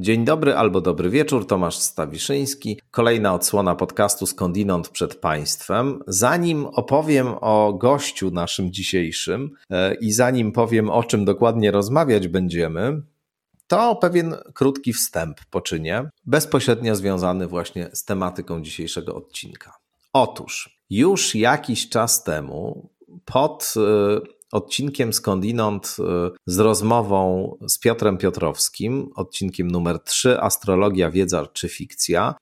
Dzień dobry albo dobry wieczór, Tomasz Stawiszyński. Kolejna odsłona podcastu Skądinąd przed Państwem. Zanim opowiem o gościu naszym dzisiejszym e, i zanim powiem o czym dokładnie rozmawiać będziemy, to pewien krótki wstęp poczynię, bezpośrednio związany właśnie z tematyką dzisiejszego odcinka. Otóż już jakiś czas temu pod e, odcinkiem skądinąd y, z rozmową z Piotrem Piotrowskim, odcinkiem numer 3 Astrologia, wiedza czy fikcja.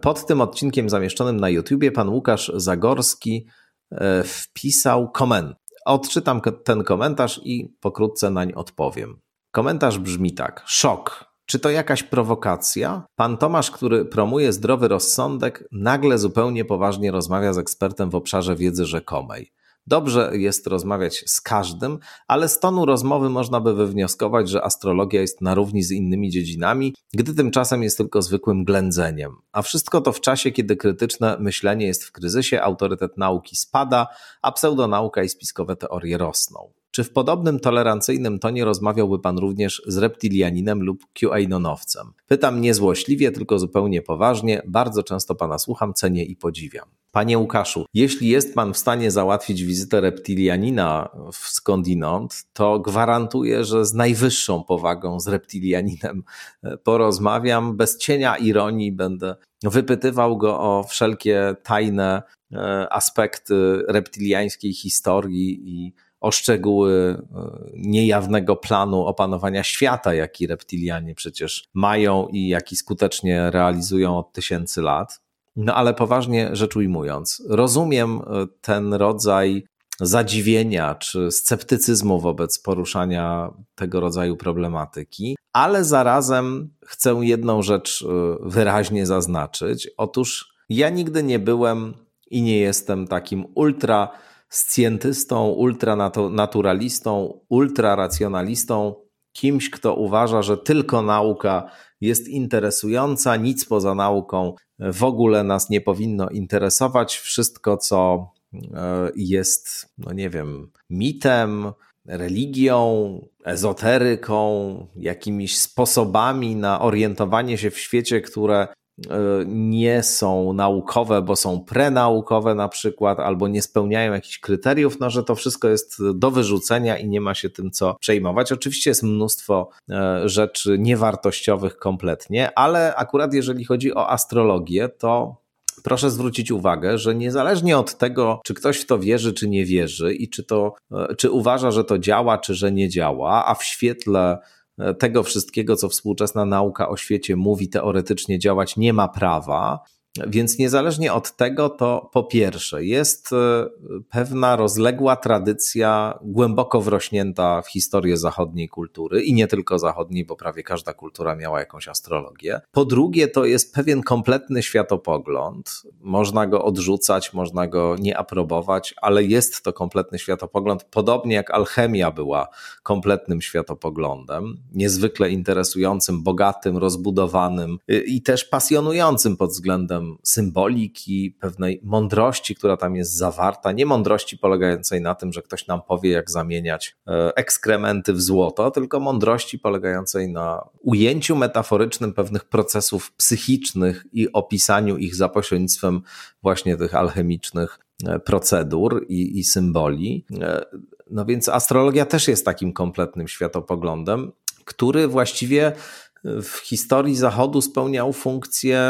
Pod tym odcinkiem zamieszczonym na YouTubie pan Łukasz Zagorski y, wpisał komentarz. Odczytam ten komentarz i pokrótce nań odpowiem. Komentarz brzmi tak: Szok. Czy to jakaś prowokacja? Pan Tomasz, który promuje zdrowy rozsądek, nagle zupełnie poważnie rozmawia z ekspertem w obszarze wiedzy rzekomej. Dobrze jest rozmawiać z każdym, ale z tonu rozmowy można by wywnioskować, że astrologia jest na równi z innymi dziedzinami, gdy tymczasem jest tylko zwykłym ględzeniem. A wszystko to w czasie, kiedy krytyczne myślenie jest w kryzysie, autorytet nauki spada, a pseudonauka i spiskowe teorie rosną. Czy w podobnym tolerancyjnym tonie rozmawiałby Pan również z reptilianinem lub QAnonowcem? Pytam niezłośliwie, tylko zupełnie poważnie. Bardzo często Pana słucham, cenię i podziwiam. Panie Łukaszu, jeśli jest Pan w stanie załatwić wizytę reptilianina w skądinąd, to gwarantuję, że z najwyższą powagą z reptilianinem e, porozmawiam. Bez cienia ironii będę wypytywał go o wszelkie tajne e, aspekty reptiliańskiej historii i o szczegóły e, niejawnego planu opanowania świata, jaki reptilianie przecież mają i jaki skutecznie realizują od tysięcy lat. No ale poważnie rzecz ujmując, rozumiem e, ten rodzaj zadziwienia czy sceptycyzmu wobec poruszania tego rodzaju problematyki, ale zarazem chcę jedną rzecz e, wyraźnie zaznaczyć. Otóż ja nigdy nie byłem i nie jestem takim ultra scjentystą, ultranaturalistą, ultraracjonalistą, kimś, kto uważa, że tylko nauka jest interesująca, nic poza nauką w ogóle nas nie powinno interesować. Wszystko, co e, jest, no nie wiem, mitem, religią, ezoteryką, jakimiś sposobami na orientowanie się w świecie, które nie są naukowe, bo są prenaukowe na przykład, albo nie spełniają jakichś kryteriów, no że to wszystko jest do wyrzucenia i nie ma się tym co przejmować. Oczywiście jest mnóstwo e, rzeczy niewartościowych kompletnie, ale akurat jeżeli chodzi o astrologię, to proszę zwrócić uwagę, że niezależnie od tego, czy ktoś w to wierzy, czy nie wierzy i czy to, e, czy uważa, że to działa, czy że nie działa, a w świetle tego wszystkiego, co współczesna nauka o świecie mówi, teoretycznie działać nie ma prawa. Więc niezależnie od tego, to po pierwsze jest e, pewna rozległa tradycja, głęboko wrośnięta w historię zachodniej kultury i nie tylko zachodniej, bo prawie każda kultura miała jakąś astrologię. Po drugie, to jest pewien kompletny światopogląd. Można go odrzucać, można go nie aprobować, ale jest to kompletny światopogląd, podobnie jak alchemia była kompletnym światopoglądem, niezwykle interesującym, bogatym, rozbudowanym y, i też pasjonującym pod względem symboliki, pewnej mądrości, która tam jest zawarta. Nie mądrości polegającej na tym, że ktoś nam powie, jak zamieniać e, ekskrementy w złoto, tylko mądrości polegającej na ujęciu metaforycznym pewnych procesów psychicznych i opisaniu ich za pośrednictwem właśnie tych alchemicznych e, procedur i, i symboli. E, no więc astrologia też jest takim kompletnym światopoglądem, który właściwie w historii Zachodu spełniał funkcję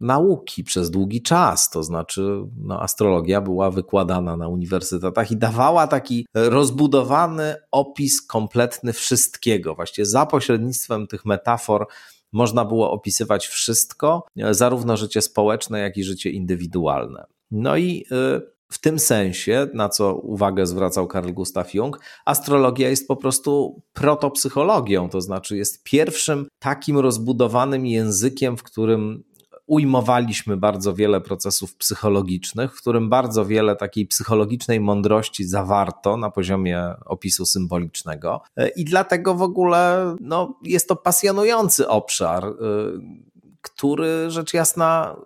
nauki przez długi czas. To znaczy, no, astrologia była wykładana na uniwersytetach i dawała taki rozbudowany opis kompletny wszystkiego. Właściwie za pośrednictwem tych metafor można było opisywać wszystko, zarówno życie społeczne, jak i życie indywidualne. No i y, w tym sensie, na co uwagę zwracał Carl Gustav Jung, astrologia jest po prostu protopsychologią, to znaczy jest pierwszym takim rozbudowanym językiem, w którym ujmowaliśmy bardzo wiele procesów psychologicznych, w którym bardzo wiele takiej psychologicznej mądrości zawarto na poziomie opisu symbolicznego. I dlatego w ogóle no, jest to pasjonujący obszar, y, który rzecz jasna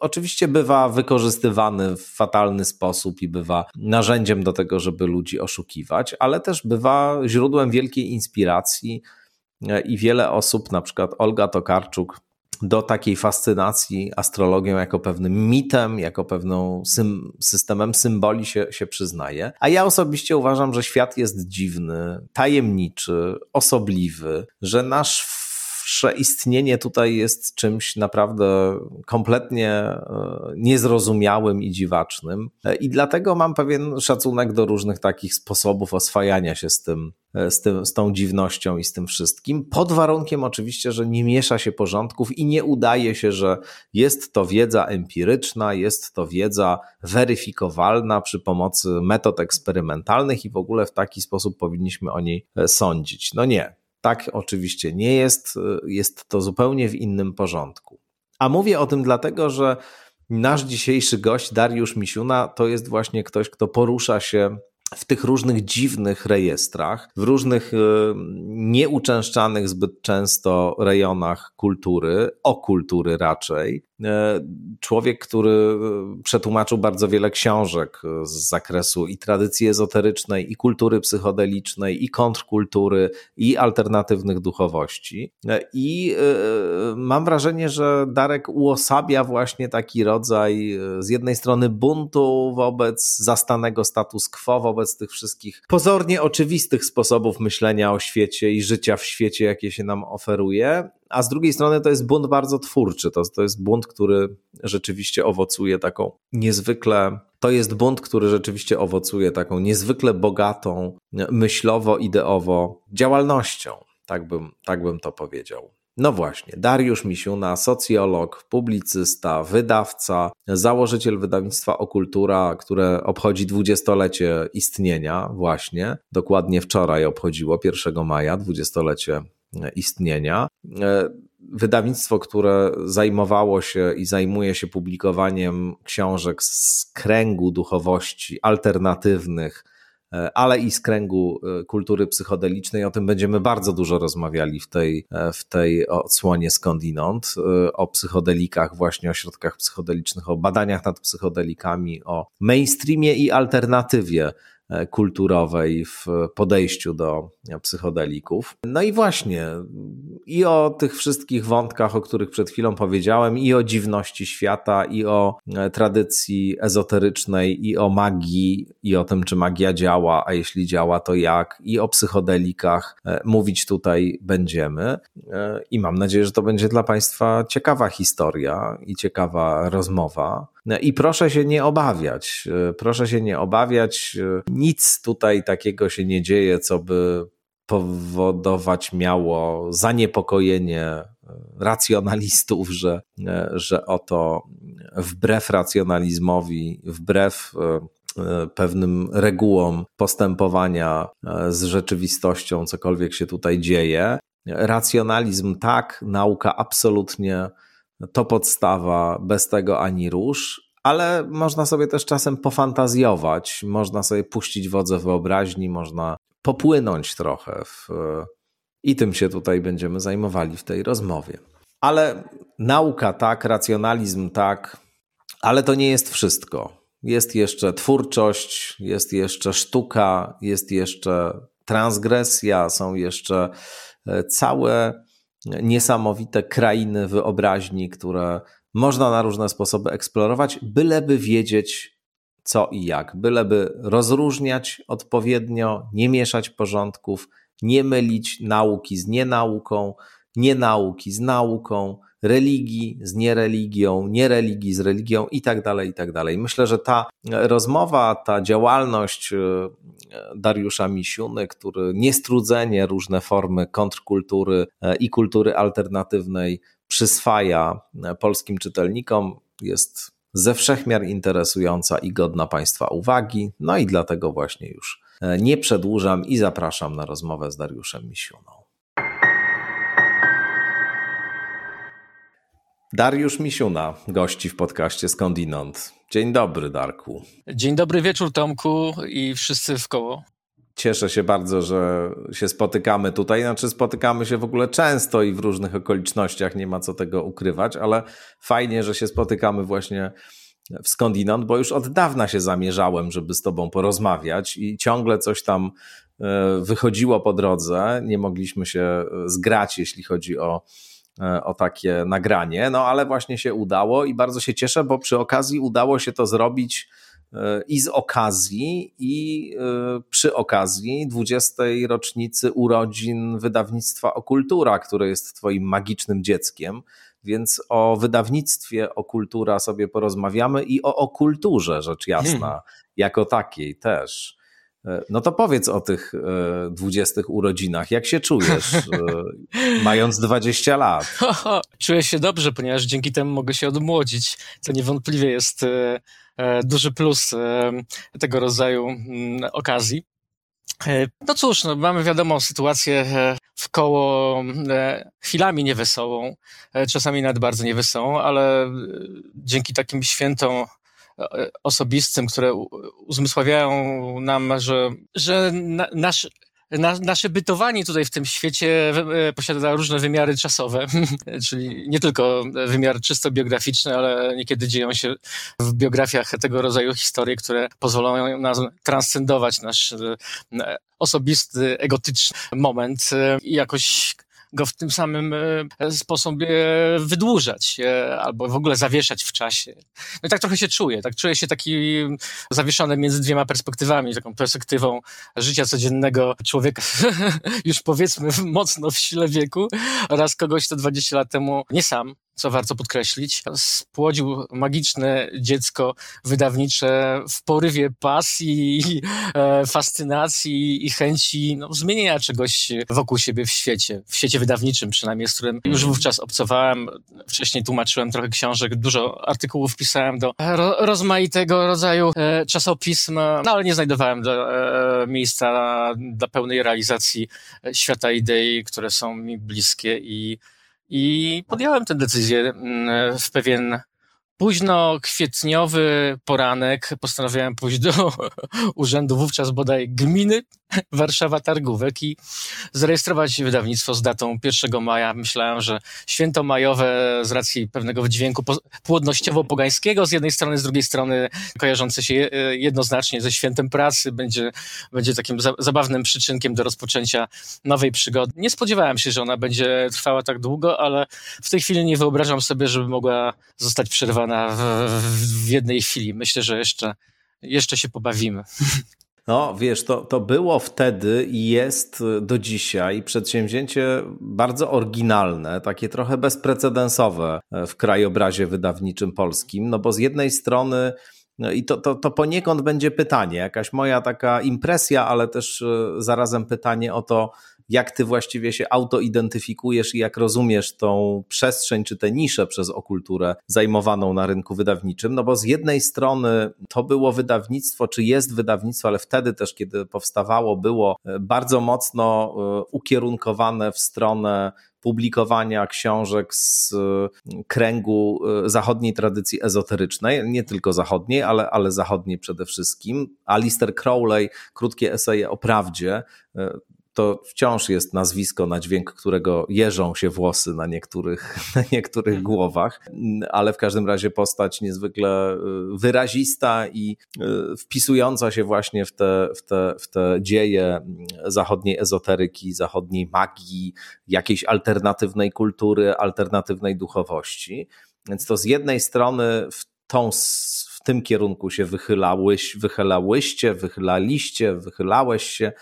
oczywiście bywa wykorzystywany w fatalny sposób i bywa narzędziem do tego, żeby ludzi oszukiwać, ale też bywa źródłem wielkiej inspiracji i wiele osób, na przykład Olga Tokarczuk, do takiej fascynacji astrologią jako pewnym mitem, jako pewną sym systemem symboli się, się przyznaje. A ja osobiście uważam, że świat jest dziwny, tajemniczy, osobliwy, że nasz nasze istnienie tutaj jest czymś naprawdę kompletnie e, niezrozumiałym i dziwacznym. E, I dlatego mam pewien szacunek do różnych takich sposobów oswajania się z tym, z, tym, z tą dziwnością i z tym wszystkim, pod warunkiem oczywiście, że nie miesza się porządków i nie udaje się, że jest to wiedza empiryczna, jest to wiedza weryfikowalna przy pomocy metod eksperymentalnych i w ogóle w taki sposób powinniśmy o niej sądzić. No nie. Tak oczywiście nie jest, jest to zupełnie w innym porządku. A mówię o tym dlatego, że nasz dzisiejszy gość, Dariusz Misiuna, to jest właśnie ktoś, kto porusza się w tych różnych dziwnych rejestrach, w różnych e, nieuczęszczanych zbyt często rejonach kultury, o kultury raczej, E, człowiek, który e, przetłumaczył bardzo wiele książek z zakresu i tradycji ezoterycznej, i kultury psychodelicznej, i kontrkultury, i alternatywnych duchowości. I mam wrażenie, że Darek uosabia właśnie taki rodzaj z jednej strony buntu wobec zastanego status quo, wobec tych wszystkich pozornie oczywistych sposobów myślenia o świecie i życia w świecie, jakie się nam oferuje, a z drugiej strony to jest bunt bardzo twórczy. To, to jest bunt, który rzeczywiście owocuje taką niezwykle. To jest bunt, który rzeczywiście owocuje taką niezwykle bogatą, myślowo, ideowo działalnością. Tak bym, tak bym to powiedział. No właśnie, Dariusz Misiuna, socjolog, publicysta, wydawca, założyciel wydawnictwa Okultura, które obchodzi dwudziestolecie istnienia właśnie. Dokładnie wczoraj obchodziło 1 maja dwudziestolecie istnienia. E, wydawnictwo, które zajmowało się i zajmuje się publikowaniem książek z kręgu duchowości alternatywnych, e, ale i z kręgu e, kultury psychodelicznej. O tym będziemy bardzo dużo rozmawiali w tej, w tej odsłonie skądinąd, o psychodelikach, właśnie o środkach psychodelicznych, o badaniach nad psychodelikami, o mainstreamie i alternatywie E, kulturowej w podejściu do psychodelików. No i właśnie, i o tych wszystkich wątkach, o których przed chwilą powiedziałem, i o dziwności świata, i o e, tradycji ezoterycznej, i o magii, i o tym, czy magia działa, a jeśli działa, to jak, i o psychodelikach e, mówić tutaj będziemy. I mam nadzieję, że to będzie dla Państwa ciekawa historia i ciekawa rozmowa. I proszę się nie obawiać, proszę się nie obawiać. Nic tutaj takiego się nie dzieje, co by powodować miało zaniepokojenie racjonalistów, że, że oto wbrew racjonalizmowi, wbrew e, pewnym regułom postępowania e, z rzeczywistością, cokolwiek się tutaj dzieje. Racjonalizm tak, nauka absolutnie to podstawa, bez tego ani rusz, ale można sobie też czasem pofantazjować, można sobie puścić wodze wyobraźni, można popłynąć trochę w, i tym się tutaj będziemy zajmowali w tej rozmowie. Ale nauka tak, racjonalizm tak, ale to nie jest wszystko. Jest jeszcze twórczość, jest jeszcze sztuka, jest jeszcze transgresja, są jeszcze e, całe niesamowite krainy wyobraźni, które można na różne sposoby eksplorować, byleby wiedzieć co i jak, byleby rozróżniać odpowiednio, nie mieszać porządków, nie mylić nauki z nienauką, nie nauki z nauką, religii z niereligią, niereligii z religią i tak dalej, i tak dalej. Myślę, że ta rozmowa, ta działalność Dariusza Misiuny, który niestrudzenie różne formy kontrkultury e, i kultury alternatywnej przyswaja e, polskim czytelnikom, jest ze wszechmiar interesująca i godna Państwa uwagi. No i dlatego właśnie już nie przedłużam i zapraszam na rozmowę z Dariuszem Misiuną. Dariusz Misiuna, gości w podcaście Skądinąd. Dzień dobry, Darku. Dzień dobry wieczór, Tomku i wszyscy w koło. Cieszę się bardzo, że się spotykamy tutaj. Znaczy, spotykamy się w ogóle często i w różnych okolicznościach, nie ma co tego ukrywać, ale fajnie, że się spotykamy właśnie w Skądinąd, bo już od dawna się zamierzałem, żeby z Tobą porozmawiać i ciągle coś tam wychodziło po drodze. Nie mogliśmy się zgrać, jeśli chodzi o o takie nagranie, no ale właśnie się udało i bardzo się cieszę, bo przy okazji udało się to zrobić i z okazji, i e, przy okazji 20. rocznicy urodzin wydawnictwa Okultura, które jest Twoim magicznym dzieckiem. Więc o wydawnictwie Okultura sobie porozmawiamy i o okulturze, rzecz jasna, hmm. jako takiej też. E, no to powiedz o tych e, dwudziestych urodzinach. Jak się czujesz, mając 20 lat? Czuję się dobrze, ponieważ dzięki temu mogę się odmłodzić, co niewątpliwie jest E, duży plus e, tego rodzaju mm, okazji. E, no cóż, no mamy wiadomo sytuację w koło chwilami niewesołą, czasami nawet bardzo niewesołą, ale dzięki takim świętom osobistym, które uzmysławiają nam, że, że nasz na, nasze bytowanie tutaj w tym świecie e, posiada różne wymiary czasowe, czyli nie tylko wymiar czysto biograficzny, ale niekiedy dzieją się w biografiach tego rodzaju historie, które pozwolą nam transcendować nasz e, osobisty, egotyczny moment e, i jakoś go w tym samym e, sposobie wydłużać e, albo w ogóle zawieszać w czasie. No i tak trochę się czuję, tak czuję się taki zawieszony między dwiema perspektywami, taką perspektywą życia codziennego człowieka już powiedzmy mocno w sile wieku oraz kogoś, kto 20 lat temu nie sam, co warto podkreślić, spłodził magiczne dziecko wydawnicze w porywie pasji, e, fascynacji i chęci no, zmienienia czegoś wokół siebie w świecie, w świecie wydawniczym przynajmniej, z którym już wówczas obcowałem. Wcześniej tłumaczyłem trochę książek, dużo artykułów pisałem do ro rozmaitego rodzaju e, czasopism, no ale nie znajdowałem do, e, miejsca dla pełnej realizacji świata idei, które są mi bliskie i i podjąłem tę decyzję mm, w pewien późno kwietniowy poranek. Postanowiłem pójść do urzędu wówczas bodaj gminy Warszawa Targówek i zarejestrować wydawnictwo z datą 1 maja. Myślałem, że święto majowe z racji pewnego wydźwięku płodnościowo-pogańskiego z jednej strony, z drugiej strony kojarzące się jednoznacznie ze świętem pracy będzie, będzie takim zabawnym przyczynkiem do rozpoczęcia nowej przygody. Nie spodziewałem się, że ona będzie trwała tak długo, ale w tej chwili nie wyobrażam sobie, żeby mogła zostać przerwana w, w jednej chwili. Myślę, że jeszcze, jeszcze się pobawimy. No, wiesz, to, to było wtedy i jest do dzisiaj przedsięwzięcie bardzo oryginalne, takie trochę bezprecedensowe w krajobrazie wydawniczym polskim, no bo z jednej strony no i to, to, to poniekąd będzie pytanie, jakaś moja taka impresja, ale też e, zarazem pytanie o to, jak ty właściwie się autoidentyfikujesz i jak rozumiesz tą przestrzeń czy tę niszę przez okulturę zajmowaną na rynku wydawniczym. No bo z jednej strony to było wydawnictwo, czy jest wydawnictwo, ale wtedy też, kiedy powstawało, było e, bardzo mocno e, ukierunkowane w stronę publikowania książek z e, kręgu zachodniej tradycji ezoterycznej, nie tylko zachodniej, ale, ale zachodniej przede wszystkim. Alistair Crowley, krótkie eseje o prawdzie, to wciąż jest nazwisko, na dźwięk którego jeżą się włosy na niektórych, na niektórych mhm. głowach, ale w każdym razie postać niezwykle y, wyrazista i y, wpisująca się właśnie w te, w te, w te dzieje zachodniej ezoteryki, zachodniej magii, jakiejś alternatywnej kultury, alternatywnej duchowości. Więc to z jednej strony w tą w tym kierunku się wychylałeś, wychylałyście, wychylaliście, wychylałeś się,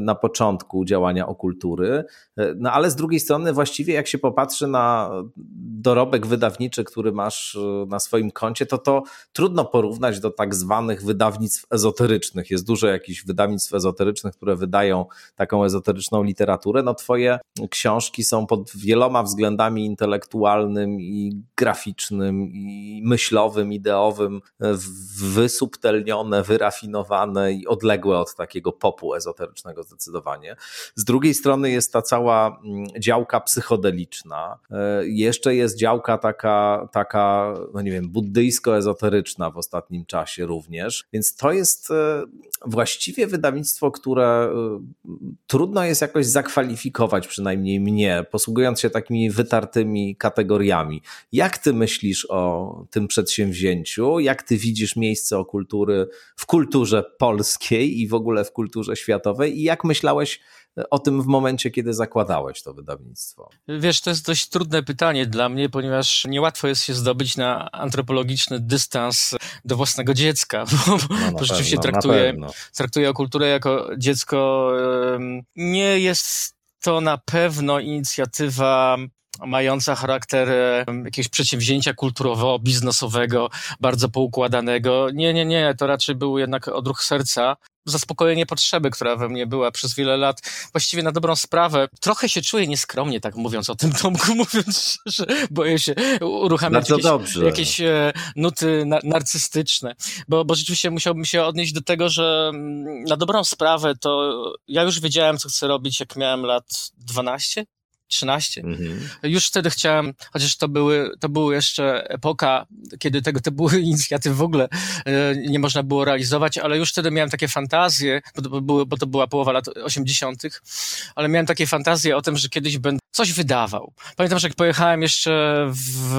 na początku działania okultury. No ale z drugiej strony, właściwie jak się popatrzy na dorobek wydawniczy, który masz e, na swoim koncie, to to trudno porównać do tak zwanych wydawnictw ezoterycznych. Jest dużo jakichś wydawnictw ezoterycznych, które wydają taką ezoteryczną literaturę. No twoje książki są pod wieloma względami intelektualnym i graficznym i myślowym, ideowym e, wysubtelnione, wyrafinowane i odległe od takiego popu ezoterycznego zdecydowanie. Z drugiej strony jest ta cała mm, działka psychodeliczna. E, jeszcze jest działka taka, taka no nie wiem, buddyjsko-ezoteryczna w ostatnim czasie również. Więc to jest e, właściwie wydawnictwo, które e, trudno jest jakoś zakwalifikować, przynajmniej mnie, posługując się takimi wytartymi kategoriami. Jak ty myślisz o tym przedsięwzięciu? Jak ty widzisz miejsce o kultury w kulturze polskiej i w ogóle w kulturze światowej? I jak myślałeś o tym w momencie, kiedy zakładałeś to wydawnictwo? Wiesz, to jest dość trudne pytanie dla mnie, ponieważ niełatwo jest się zdobyć na antropologiczny dystans do własnego dziecka, bo, no bo rzeczywiście traktuje, traktuje kulturę jako dziecko. Nie jest to na pewno inicjatywa mająca charakter jakiegoś przedsięwzięcia kulturowo-biznesowego, bardzo poukładanego. Nie, nie, nie, to raczej był jednak odruch serca, zaspokojenie potrzeby, która we mnie była przez wiele lat. Właściwie na dobrą sprawę, trochę się czuję nieskromnie, tak mówiąc o tym Tomku, mówiąc, że boję się uruchamiać jakieś, jakieś, e, nuty na, narcystyczne, bo, bo rzeczywiście musiałbym się odnieść do tego, że mm, na dobrą sprawę to ja już wiedziałem, co chcę robić, jak miałem lat 12, 13. Mhm. Już wtedy chciałem, chociaż to były, to była jeszcze epoka, kiedy tego typu inicjatyw w ogóle e, nie można było realizować, ale już wtedy miałem takie fantazje, bo to, były, bo to była połowa lat 80., ale miałem takie fantazje o tym, że kiedyś będę coś wydawał. Pamiętam, że jak pojechałem jeszcze w,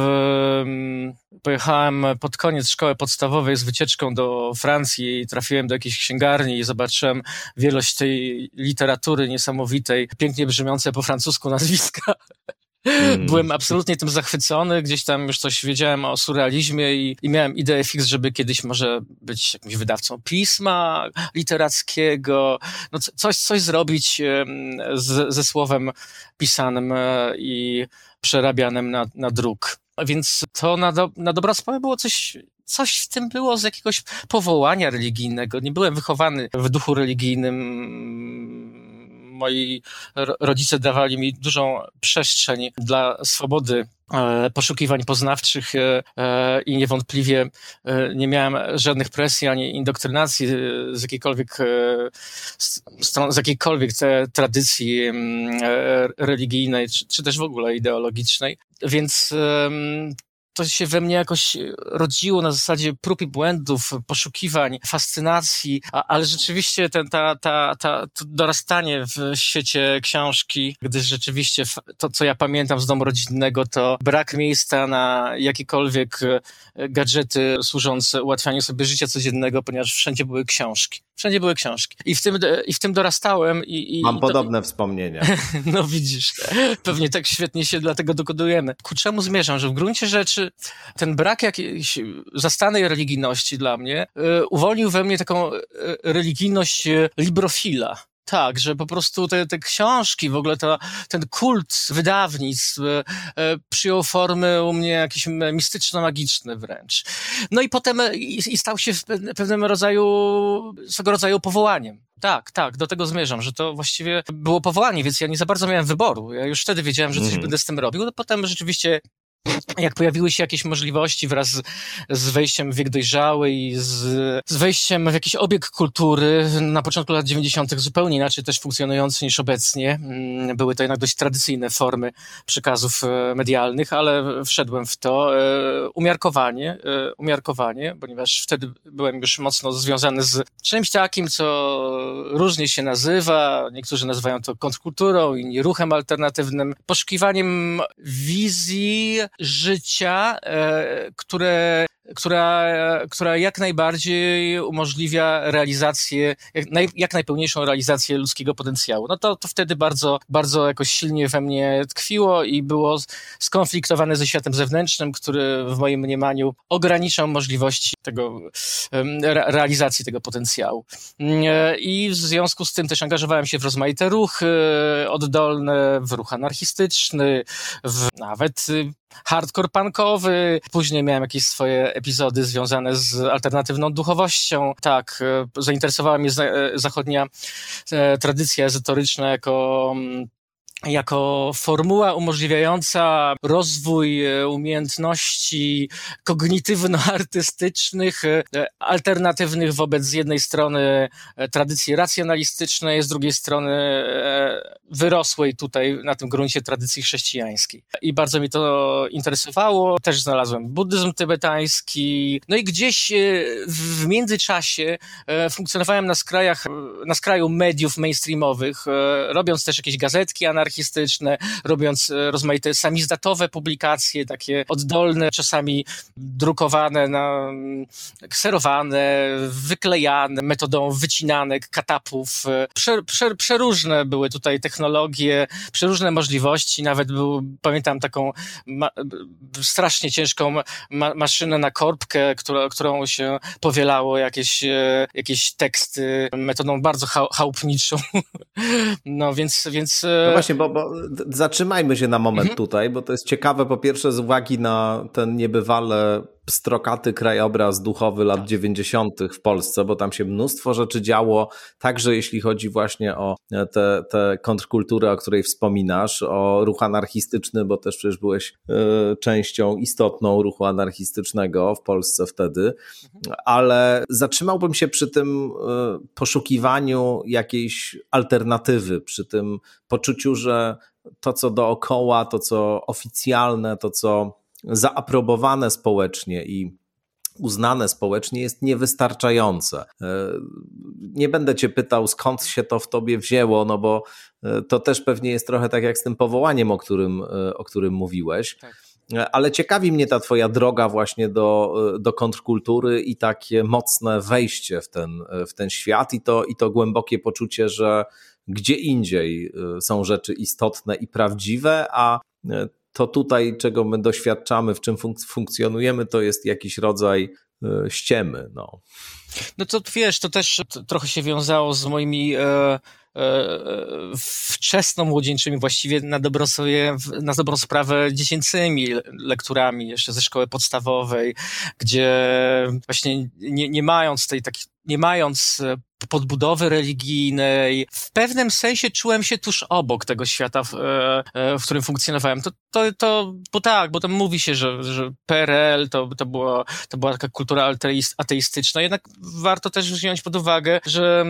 mm, pojechałem pod koniec szkoły podstawowej z wycieczką do Francji i trafiłem do jakiejś księgarni i zobaczyłem wielość tej literatury niesamowitej, pięknie brzmiące po francusku nazwiska. Mm. Byłem absolutnie tym zachwycony, gdzieś tam już coś wiedziałem o surrealizmie i, i miałem ideę fix, żeby kiedyś może być jakimś wydawcą pisma literackiego, no coś, coś zrobić z, ze słowem pisanym e, i przerabianym na, na druk. Więc to na, do, na dobrą sprawę było coś, coś w tym było z jakiegoś powołania religijnego. Nie byłem wychowany w duchu religijnym moi rodzice dawali mi dużą przestrzeń dla swobody e, poszukiwań poznawczych e, e, i niewątpliwie nie miałem żadnych presji ani indoktrynacji z jakiejkolwiek, z jakiejkolwiek tradycji mm, religijnej, czy, też w ogóle ideologicznej. Więc to się we mnie jakoś rodziło na zasadzie prób i błędów, poszukiwań, fascynacji, a, ale rzeczywiście ten, ta, ta, ta, to dorastanie w świecie książki, gdyż rzeczywiście to, co ja pamiętam z domu rodzinnego, to brak miejsca na jakiekolwiek e, gadżety służące ułatwianiu sobie życia codziennego, ponieważ wszędzie były książki. Wszędzie były książki. I w tym, i w tym dorastałem. I, i Mam podobne wspomnienia. No widzisz, pewnie tak świetnie się dlatego dokodujemy. Ku czemu zmierzam? Że w gruncie rzeczy ten brak jakiejś zastanej religijności dla mnie y, uwolnił we mnie taką y, religijność librofila. Tak, że po prostu te, te książki, w ogóle to, ten kult wydawnictw e, przyjął formy u mnie jakieś mistyczno-magiczne wręcz. No i potem e, i, i stał się w pewnym rodzaju, swego rodzaju powołaniem. Tak, tak, do tego zmierzam, że to właściwie było powołanie, więc ja nie za bardzo miałem wyboru. Ja już wtedy wiedziałem, że coś mm. będę z tym robił. No potem rzeczywiście jak pojawiły się jakieś możliwości wraz z, z wejściem w wiek dojrzały i z, z, wejściem w jakiś obieg kultury, na początku lat 90. zupełnie inaczej też funkcjonujący niż obecnie. Mm, były to jednak dość tradycyjne formy przekazów e, medialnych, ale wszedłem w to e, umiarkowanie, e, umiarkowanie, ponieważ wtedy byłem już mocno związany z czymś takim, co różnie się nazywa. Niektórzy nazywają to kontrkulturą, inni ruchem alternatywnym, poszukiwaniem wizji życia, e, które która, która jak najbardziej umożliwia realizację, jak, naj, jak najpełniejszą realizację ludzkiego potencjału. No to, to wtedy bardzo, bardzo jakoś silnie we mnie tkwiło i było skonfliktowane ze światem zewnętrznym, który w moim mniemaniu ograniczał możliwości tego, re, realizacji tego potencjału. I w związku z tym też angażowałem się w rozmaite ruchy oddolne, w ruch anarchistyczny, w nawet hardcore punkowy. Później miałem jakieś swoje epizody związane z alternatywną duchowością. Tak, e, zainteresowała mnie e, zachodnia e, tradycja ezotoryczna jako mm, jako formuła umożliwiająca rozwój e, umiejętności kognitywno-artystycznych, e, alternatywnych wobec z jednej strony e, tradycji racjonalistycznej, z drugiej strony wyrosłej tutaj na tym gruncie tradycji chrześcijańskiej. I bardzo mi to interesowało. Też znalazłem buddyzm tybetański. No i gdzieś w międzyczasie funkcjonowałem na skrajach, na skraju mediów mainstreamowych, robiąc też jakieś gazetki anarchistyczne, anarchistyczne, robiąc rozmaite samizdatowe publikacje, takie oddolne, czasami drukowane, na, kserowane, wyklejane metodą wycinanek, katapów. Prze, prze, przeróżne były tutaj technologie, przeróżne możliwości. Nawet był, pamiętam taką ma, strasznie ciężką ma, maszynę na korbkę, która, którą się powielało jakieś, e, jakieś teksty metodą bardzo chałupniczą. No więc... więc e, no właśnie, bo, bo zatrzymajmy się na moment mhm. tutaj, bo to jest ciekawe po pierwsze z uwagi na ten niebywale pstrokaty krajobraz duchowy lat tak. 90. w Polsce, bo tam się mnóstwo rzeczy działo, także jeśli chodzi właśnie o tę te, kontrkulturę, o której wspominasz, o ruch anarchistyczny, bo też przecież byłeś y, częścią istotną ruchu anarchistycznego w Polsce wtedy, mhm. ale zatrzymałbym się przy tym y, poszukiwaniu jakiejś alternatywy, przy tym poczuciu, że to, co dookoła, to, co oficjalne, to, co zaaprobowane społecznie i uznane społecznie jest niewystarczające. E, nie będę cię pytał, skąd się to w tobie wzięło, no bo e, to też pewnie jest trochę tak jak z tym powołaniem, o którym, e, o którym mówiłeś. Tak. Ale ciekawi mnie ta twoja droga właśnie do, do kontrkultury i takie mocne wejście w ten, w ten świat i to, i to głębokie poczucie, że gdzie indziej są rzeczy istotne i prawdziwe, a to tutaj, czego my doświadczamy, w czym funk funkcjonujemy, to jest jakiś rodzaj y, ściemy. No. No to wiesz, to też trochę się wiązało z moimi e, e, wczesno-młodzieńczymi, właściwie na dobrą, sobie, na dobrą sprawę dziecięcymi lekturami jeszcze ze szkoły podstawowej, gdzie właśnie nie, nie mając tej takiej nie mając e, podbudowy religijnej. W pewnym sensie czułem się tuż obok tego świata, w, e, e, w którym funkcjonowałem. To, to, to, bo tak, bo tam mówi się, że, że PRL to, to, było, to była taka kultura ateistyczna, jednak warto też wziąć pod uwagę, że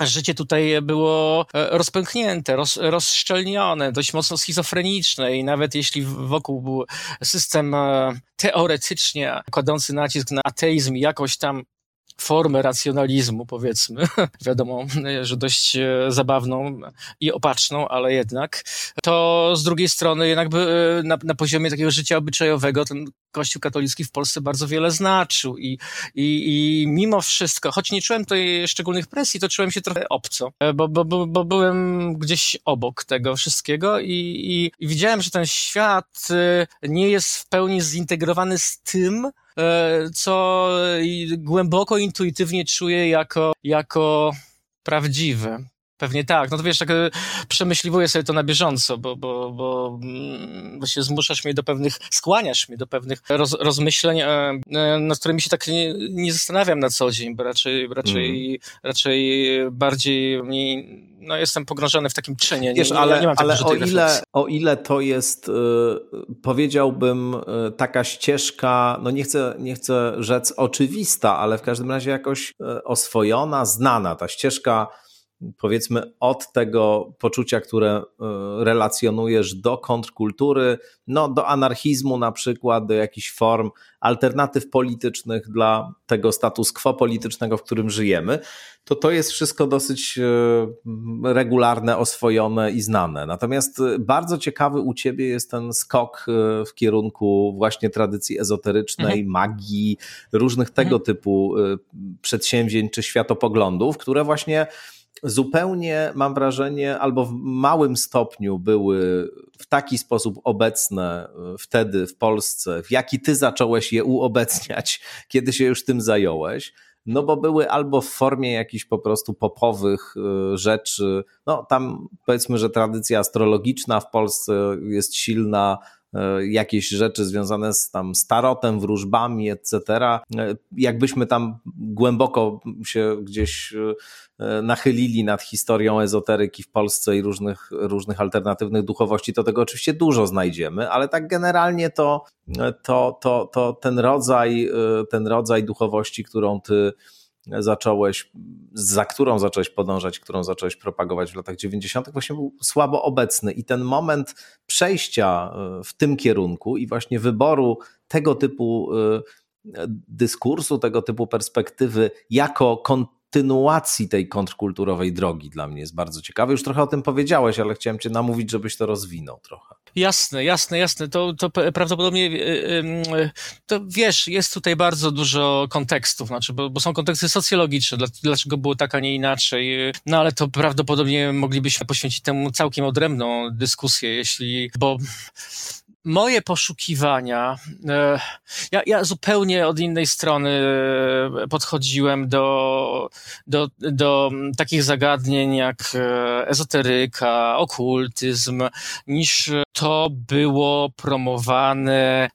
życie tutaj było rozpęknięte, roz, rozszczelnione, dość mocno schizofreniczne i nawet jeśli wokół był system teoretycznie kładący nacisk na ateizm i jakoś tam formę racjonalizmu, powiedzmy, wiadomo, że dość e, zabawną i opatrzną, ale jednak, to z drugiej strony jednak by e, na, na poziomie takiego życia obyczajowego ten Kościół katolicki w Polsce bardzo wiele znaczył i, i, i mimo wszystko, choć nie czułem tutaj szczególnych presji, to czułem się trochę obco, e, bo, bo, bo, bo byłem gdzieś obok tego wszystkiego i, i, i widziałem, że ten świat nie jest w pełni zintegrowany z tym, co głęboko intuitywnie czuję jako, jako prawdziwe. Pewnie tak. No to wiesz, tak e, przemyśliwuję sobie to na bieżąco, bo, bo, bo, mm, bo się zmuszasz mnie do pewnych, skłaniasz mnie do pewnych roz, rozmyśleń, e, e, nad którymi się tak nie, nie zastanawiam na co dzień, bo raczej, raczej, mm. raczej bardziej mi, no jestem pogrążony w takim czynie. Wiesz, nie, ale, nie ale o, ile, o ile to jest, powiedziałbym, taka ścieżka, no nie chcę, nie chcę rzec oczywista, ale w każdym razie jakoś oswojona, znana, ta ścieżka powiedzmy od tego poczucia, które e, relacjonujesz do kontrkultury, no do anarchizmu na przykład, do jakichś form alternatyw politycznych dla tego status quo politycznego, w którym żyjemy, to to jest wszystko dosyć e, regularne, oswojone i znane. Natomiast e, bardzo ciekawy u ciebie jest ten skok w kierunku właśnie tradycji ezoterycznej, mhm. magii, różnych tego mhm. typu przedsięwzięć czy światopoglądów, które właśnie zupełnie mam wrażenie, albo w małym stopniu były w taki sposób obecne e, wtedy w Polsce, w jaki ty zacząłeś je uobecniać, kiedy się już tym zająłeś. No bo były albo w formie jakichś po prostu popowych e, rzeczy. No tam powiedzmy, że tradycja astrologiczna w Polsce jest silna, E, jakieś rzeczy związane z tam starotem, wróżbami, etc. Jakbyśmy tam głęboko się gdzieś nachylili nad historią ezoteryki w Polsce i różnych, różnych alternatywnych duchowości, to tego oczywiście dużo znajdziemy, ale tak generalnie to, to, to, to ten rodzaj, ten rodzaj duchowości, którą ty zacząłeś, za którą zacząłeś podążać, którą zacząłeś propagować w latach 90., właśnie był słabo obecny. I ten moment przejścia e, w tym kierunku i właśnie wyboru tego typu e, dyskursu, tego typu perspektywy jako kon kontynuacji tej kontrkulturowej drogi dla mnie jest bardzo ciekawy. Już trochę o tym powiedziałeś, ale chciałem cię namówić, żebyś to rozwinął trochę. Jasne, jasne, jasne. To, to prawdopodobnie, e, e, to wiesz, jest tutaj bardzo dużo kontekstów, znaczy, bo, bo są konteksty socjologiczne, dlaczego było tak, a nie inaczej. No ale to prawdopodobnie moglibyśmy poświęcić temu całkiem odrębną dyskusję, jeśli, bo moje poszukiwania, e, ja, ja, zupełnie od innej strony e, podchodziłem do, do, do takich zagadnień jak e, ezoteryka, okultyzm, niż to było promowane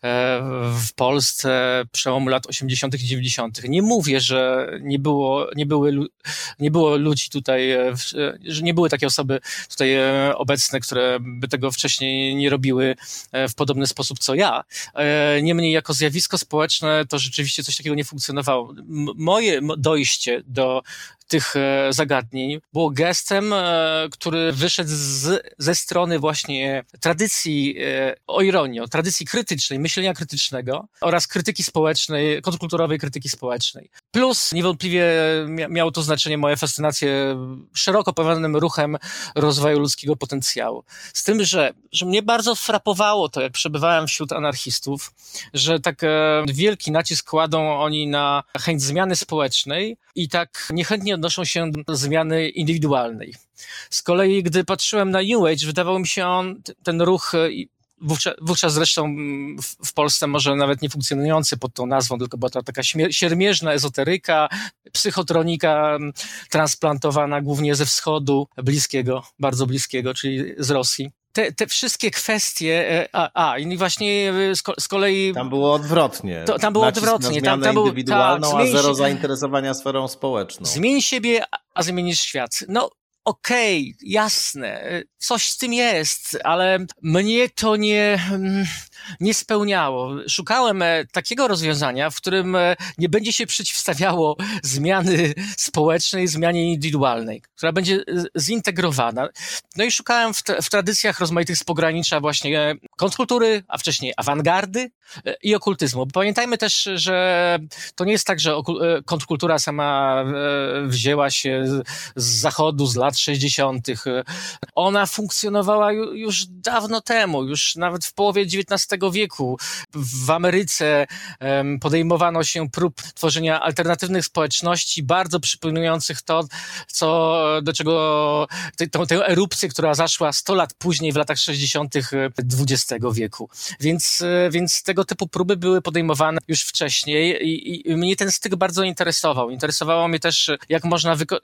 w Polsce przełomu lat 80. i 90. Nie mówię, że nie było, nie były, nie było ludzi tutaj, że nie były takie osoby tutaj obecne, które by tego wcześniej nie robiły w podobny sposób co ja. E, niemniej jako zjawisko społeczne to rzeczywiście coś takiego nie funkcjonowało. Moje dojście do tych e, zagadnień było gestem, e, który wyszedł z, ze strony właśnie tradycji, o ironię, tradycji krytycznej, myślenia krytycznego oraz krytyki społecznej, kontrkulturowej krytyki społecznej. Plus niewątpliwie miało to znaczenie moje fascynacje szeroko pojmowanym ruchem rozwoju ludzkiego potencjału. Z tym, że, że mnie bardzo frapowało to, jak przebywałem wśród anarchistów, że tak e, wielki nacisk kładą oni na chęć zmiany społecznej i tak niechętnie odnoszą się do zmiany indywidualnej. Z kolei, gdy patrzyłem na New Age, wydawał mi się on, ten ruch e, Wówczas, wówczas zresztą w, Polsce może nawet nie funkcjonujący pod tą nazwą, tylko była to taka siermierzna ezoteryka, psychotronika transplantowana głównie ze wschodu bliskiego, bardzo bliskiego, czyli z Rosji te, te wszystkie kwestie, e, a, a i właśnie e, z kolei... Tam było odwrotnie. To, tam było Nacisk odwrotnie. Na tam, tam był, indywidualną, tak, a zero się, zainteresowania sferą społeczną. Zmień siebie, a zmienisz świat. No, okej, okay, jasne, coś z tym jest, ale mnie to nie, mm, nie spełniało. Szukałem e, takiego rozwiązania, w którym e, nie będzie się przeciwstawiało zmiany społecznej, zmianie indywidualnej, która będzie zintegrowana. No i szukałem w, w tradycjach rozmaitych z pogranicza właśnie kontrkultury, a wcześniej awangardy e, i okultyzmu. Pamiętajmy też, że to nie jest tak, że kontrkultura sama wzięła się z zachodu, z lat 60. Ona funkcjonowała już dawno temu, już nawet w połowie XIX wieku. W Ameryce podejmowano się prób tworzenia alternatywnych społeczności, bardzo przypominających to, co, do czego, tę, erupcję, która zaszła 100 lat później, w latach 60. XX wieku. Więc, więc tego typu próby były podejmowane już wcześniej i, i mnie ten styk bardzo interesował. Interesowało mnie też, jak można, wyko-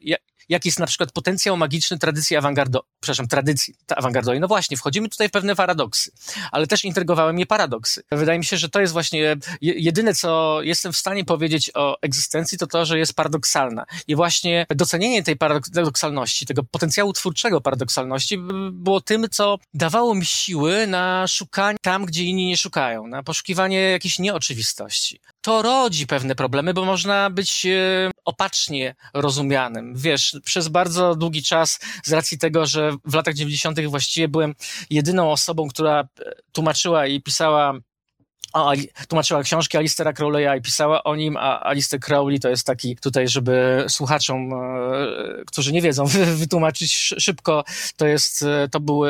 jaki jest na przykład potencjał magiczny tradycji awangardo, przepraszam, tradycji awangardowej. No właśnie, wchodzimy tutaj w pewne paradoksy, ale też intrygowały mnie paradoksy. Wydaje mi się, że to jest właśnie jedyne, co jestem w stanie powiedzieć o egzystencji, to to, że jest paradoksalna. I właśnie docenienie tej paradoksalności, tego potencjału twórczego paradoksalności było tym, co dawało mi siły na szukanie tam, gdzie inni nie szukają, na poszukiwanie jakiejś nieoczywistości. To rodzi pewne problemy, bo można być e, opacznie rozumianym. Wiesz, przez bardzo długi czas, z racji tego, że w latach 90. właściwie byłem jedyną osobą, która tłumaczyła i pisała o, tłumaczyła książki Alistera Crowley'a i pisała o nim, a Alistair Crowley to jest taki tutaj, żeby słuchaczom, e, którzy nie wiedzą, wytłumaczyć szybko, to jest, e, to był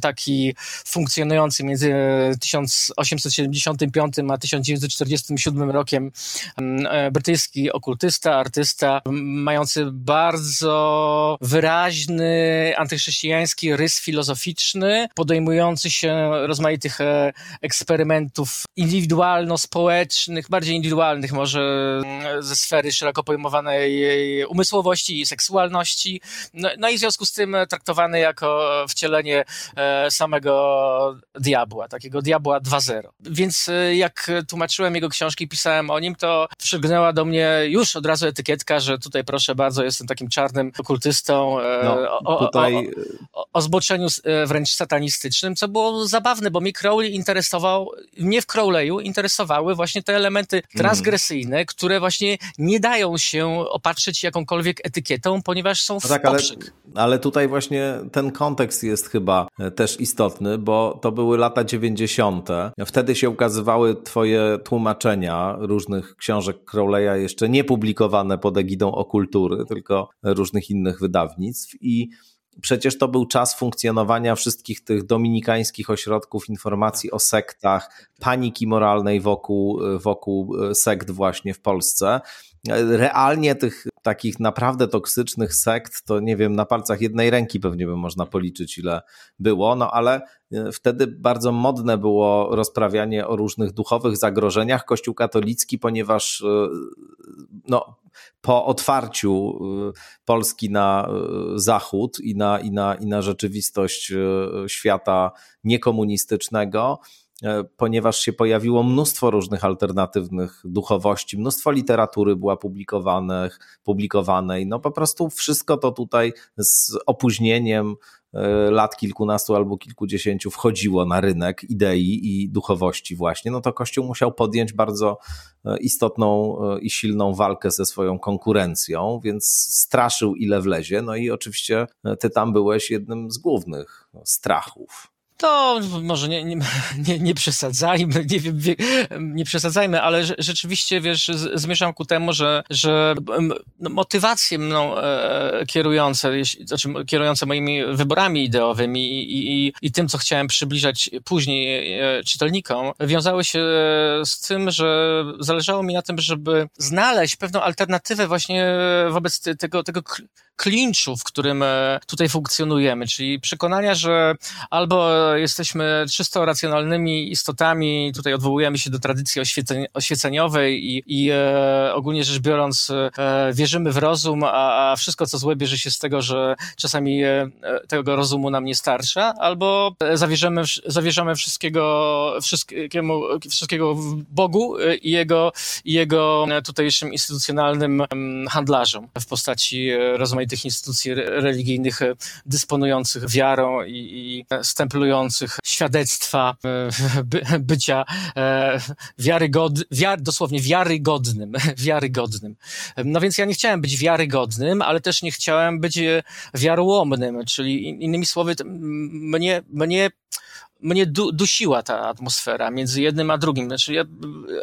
taki funkcjonujący między 1875 a 1947 rokiem e, brytyjski okultysta, artysta, mający bardzo wyraźny antychrześcijański rys filozoficzny, podejmujący się rozmaitych eksperymentów indywidualno-społecznych, bardziej indywidualnych może mm, ze sfery szeroko pojmowanej umysłowości i seksualności. No, no i w związku z tym traktowany jako wcielenie e, samego diabła, takiego diabła 2.0. Więc e, jak tłumaczyłem jego książki pisałem o nim, to przygnęła do mnie już od razu etykietka, że tutaj proszę bardzo, jestem takim czarnym okultystą e, no, tutaj... o, o, o, o zboczeniu wręcz satanistycznym, co było zabawne, bo mi Crowley interesował, mnie w Crowley Interesowały właśnie te elementy mhm. transgresyjne, mm. które właśnie nie dają się opatrzyć jakąkolwiek etykietą, ponieważ są w no tak, ale, ale tutaj właśnie ten kontekst jest chyba e, też istotny, bo to były lata 90. Wtedy się ukazywały twoje tłumaczenia różnych książek Crowleya, jeszcze nie publikowane pod egidą okultury, tylko różnych innych wydawnictw i Przecież to był czas funkcjonowania wszystkich tych dominikańskich ośrodków informacji o sektach, paniki moralnej wokół, wokół e, sekt właśnie w Polsce. Realnie tych takich naprawdę toksycznych sekt, to nie wiem, na palcach jednej ręki pewnie by można policzyć, ile było, no ale e, wtedy bardzo modne było rozprawianie o różnych duchowych zagrożeniach. Kościół katolicki, ponieważ e, no, po otwarciu y, Polski na Zachód i na, i na, i na rzeczywistość świata niekomunistycznego, ponieważ się pojawiło mnóstwo różnych alternatywnych duchowości, mnóstwo literatury była publikowanych, publikowanej. No po prostu wszystko to tutaj z opóźnieniem E, lat kilkunastu albo kilkudziesięciu wchodziło na rynek idei i duchowości właśnie, no to Kościół musiał podjąć bardzo e, istotną e, i silną walkę ze swoją konkurencją, więc straszył ile wlezie, no i oczywiście ty tam byłeś jednym z głównych strachów. To może nie, nie, nie, nie, przesadzajmy, nie wiem, nie przesadzajmy, ale rzeczywiście, wiesz, zmierzam ku temu, że, że no, motywacje mną e, kierujące, znaczy kierujące moimi wyborami ideowymi i, i, i tym, co chciałem przybliżać później e, czytelnikom, wiązały się z tym, że zależało mi na tym, żeby znaleźć pewną alternatywę właśnie wobec tego, tego klinczu, w którym e, tutaj funkcjonujemy, czyli przekonania, że albo jesteśmy czysto racjonalnymi istotami, tutaj odwołujemy się do tradycji oświeceniowej i, i e, ogólnie rzecz biorąc e, wierzymy w rozum, a, a, wszystko co złe bierze się z tego, że czasami e, tego rozumu nam nie starcza, albo zawierzamy, zawierzamy wszystkiego, wszystkiemu, wszystkiego Bogu i jego, i jego tutejszym instytucjonalnym handlarzom w postaci rozmaitych tych instytucji religijnych e, dysponujących wiarą i, i stemplujących świadectwa e, by, bycia e, wiarygod, wiar, dosłownie wiarygodnym, wiarygodnym. No więc ja nie chciałem być wiarygodnym, ale też nie chciałem być wiarołomnym, czyli innymi słowy, mnie, mnie mnie du dusiła ta atmosfera między jednym a drugim. Znaczy ja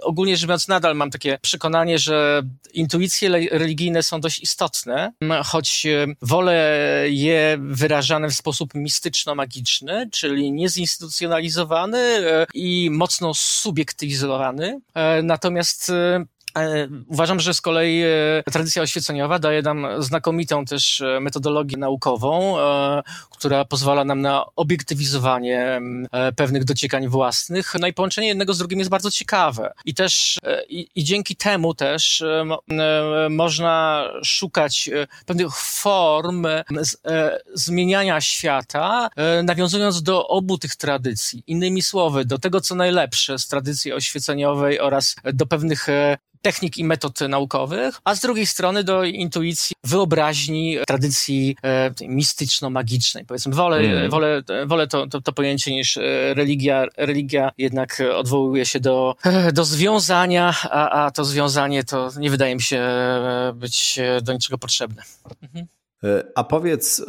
ogólnie rzecz biorąc nadal mam takie przekonanie, że intuicje religijne są dość istotne, choć e, wolę je wyrażane w sposób mistyczno-magiczny, czyli niezinstytucjonalizowany e, i mocno subiektywizowany. E, natomiast uważam, że z kolei e, tradycja oświeceniowa daje nam znakomitą też e, metodologię naukową, która pozwala nam na obiektywizowanie pewnych dociekań własnych. No i połączenie jednego z drugim jest bardzo ciekawe. I też i, i dzięki temu też można szukać pewnych form zmieniania świata, nawiązując do obu tych tradycji. Innymi słowy, do tego, co najlepsze z tradycji oświeceniowej oraz do pewnych technik i metod naukowych, a z drugiej strony do intuicji, wyobraźni, tradycji e, mistyczno-magicznej. Powiedzmy, wolę, mm. wolę, wolę to, to, to, pojęcie niż e, religia. Religia jednak odwołuje się do, e, do związania, a, a to związanie to nie wydaje mi się e, być do niczego potrzebne. Mhm. A powiedz,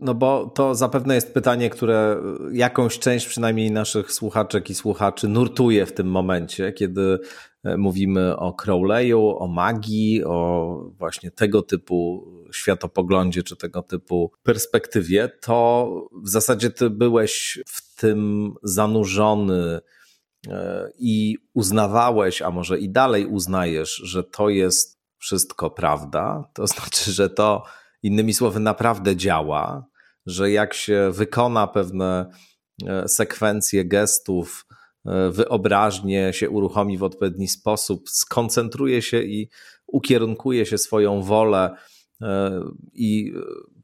no bo to zapewne jest pytanie, które jakąś część przynajmniej naszych słuchaczek i słuchaczy nurtuje w tym momencie, kiedy E, mówimy o Crowleyu, o magii, o właśnie tego typu światopoglądzie czy tego typu perspektywie, to w zasadzie ty byłeś w tym zanurzony e, i uznawałeś, a może i dalej uznajesz, że to jest wszystko prawda. To znaczy, że to innymi słowy naprawdę działa, że jak się wykona pewne e, sekwencje gestów, E, wyobraźnię się uruchomi w odpowiedni sposób, skoncentruje się i ukierunkuje się swoją wolę e, i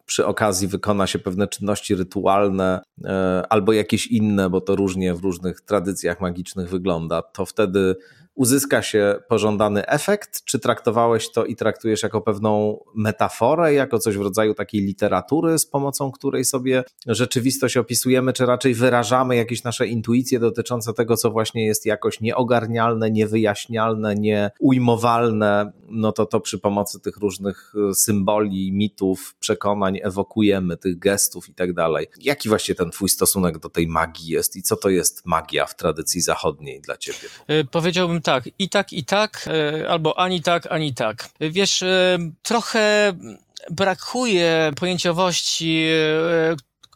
przy okazji wykona się pewne czynności rytualne e, albo jakieś inne, bo to różnie w różnych tradycjach magicznych wygląda, to wtedy uzyska się pożądany efekt? Czy traktowałeś to i traktujesz jako pewną metaforę, jako coś w rodzaju takiej literatury, z pomocą której sobie rzeczywistość opisujemy, czy raczej wyrażamy jakieś nasze intuicje dotyczące tego, co właśnie jest jakoś nieogarnialne, niewyjaśnialne, nieujmowalne? No to to przy pomocy tych różnych y, symboli, mitów, przekonań ewokujemy, tych gestów i tak dalej. Jaki właśnie ten twój stosunek do tej magii jest i co to jest magia w tradycji zachodniej dla ciebie? Y, tak, i tak, i tak, y, albo ani tak, ani tak. Wiesz, trochę brakuje pojęciowości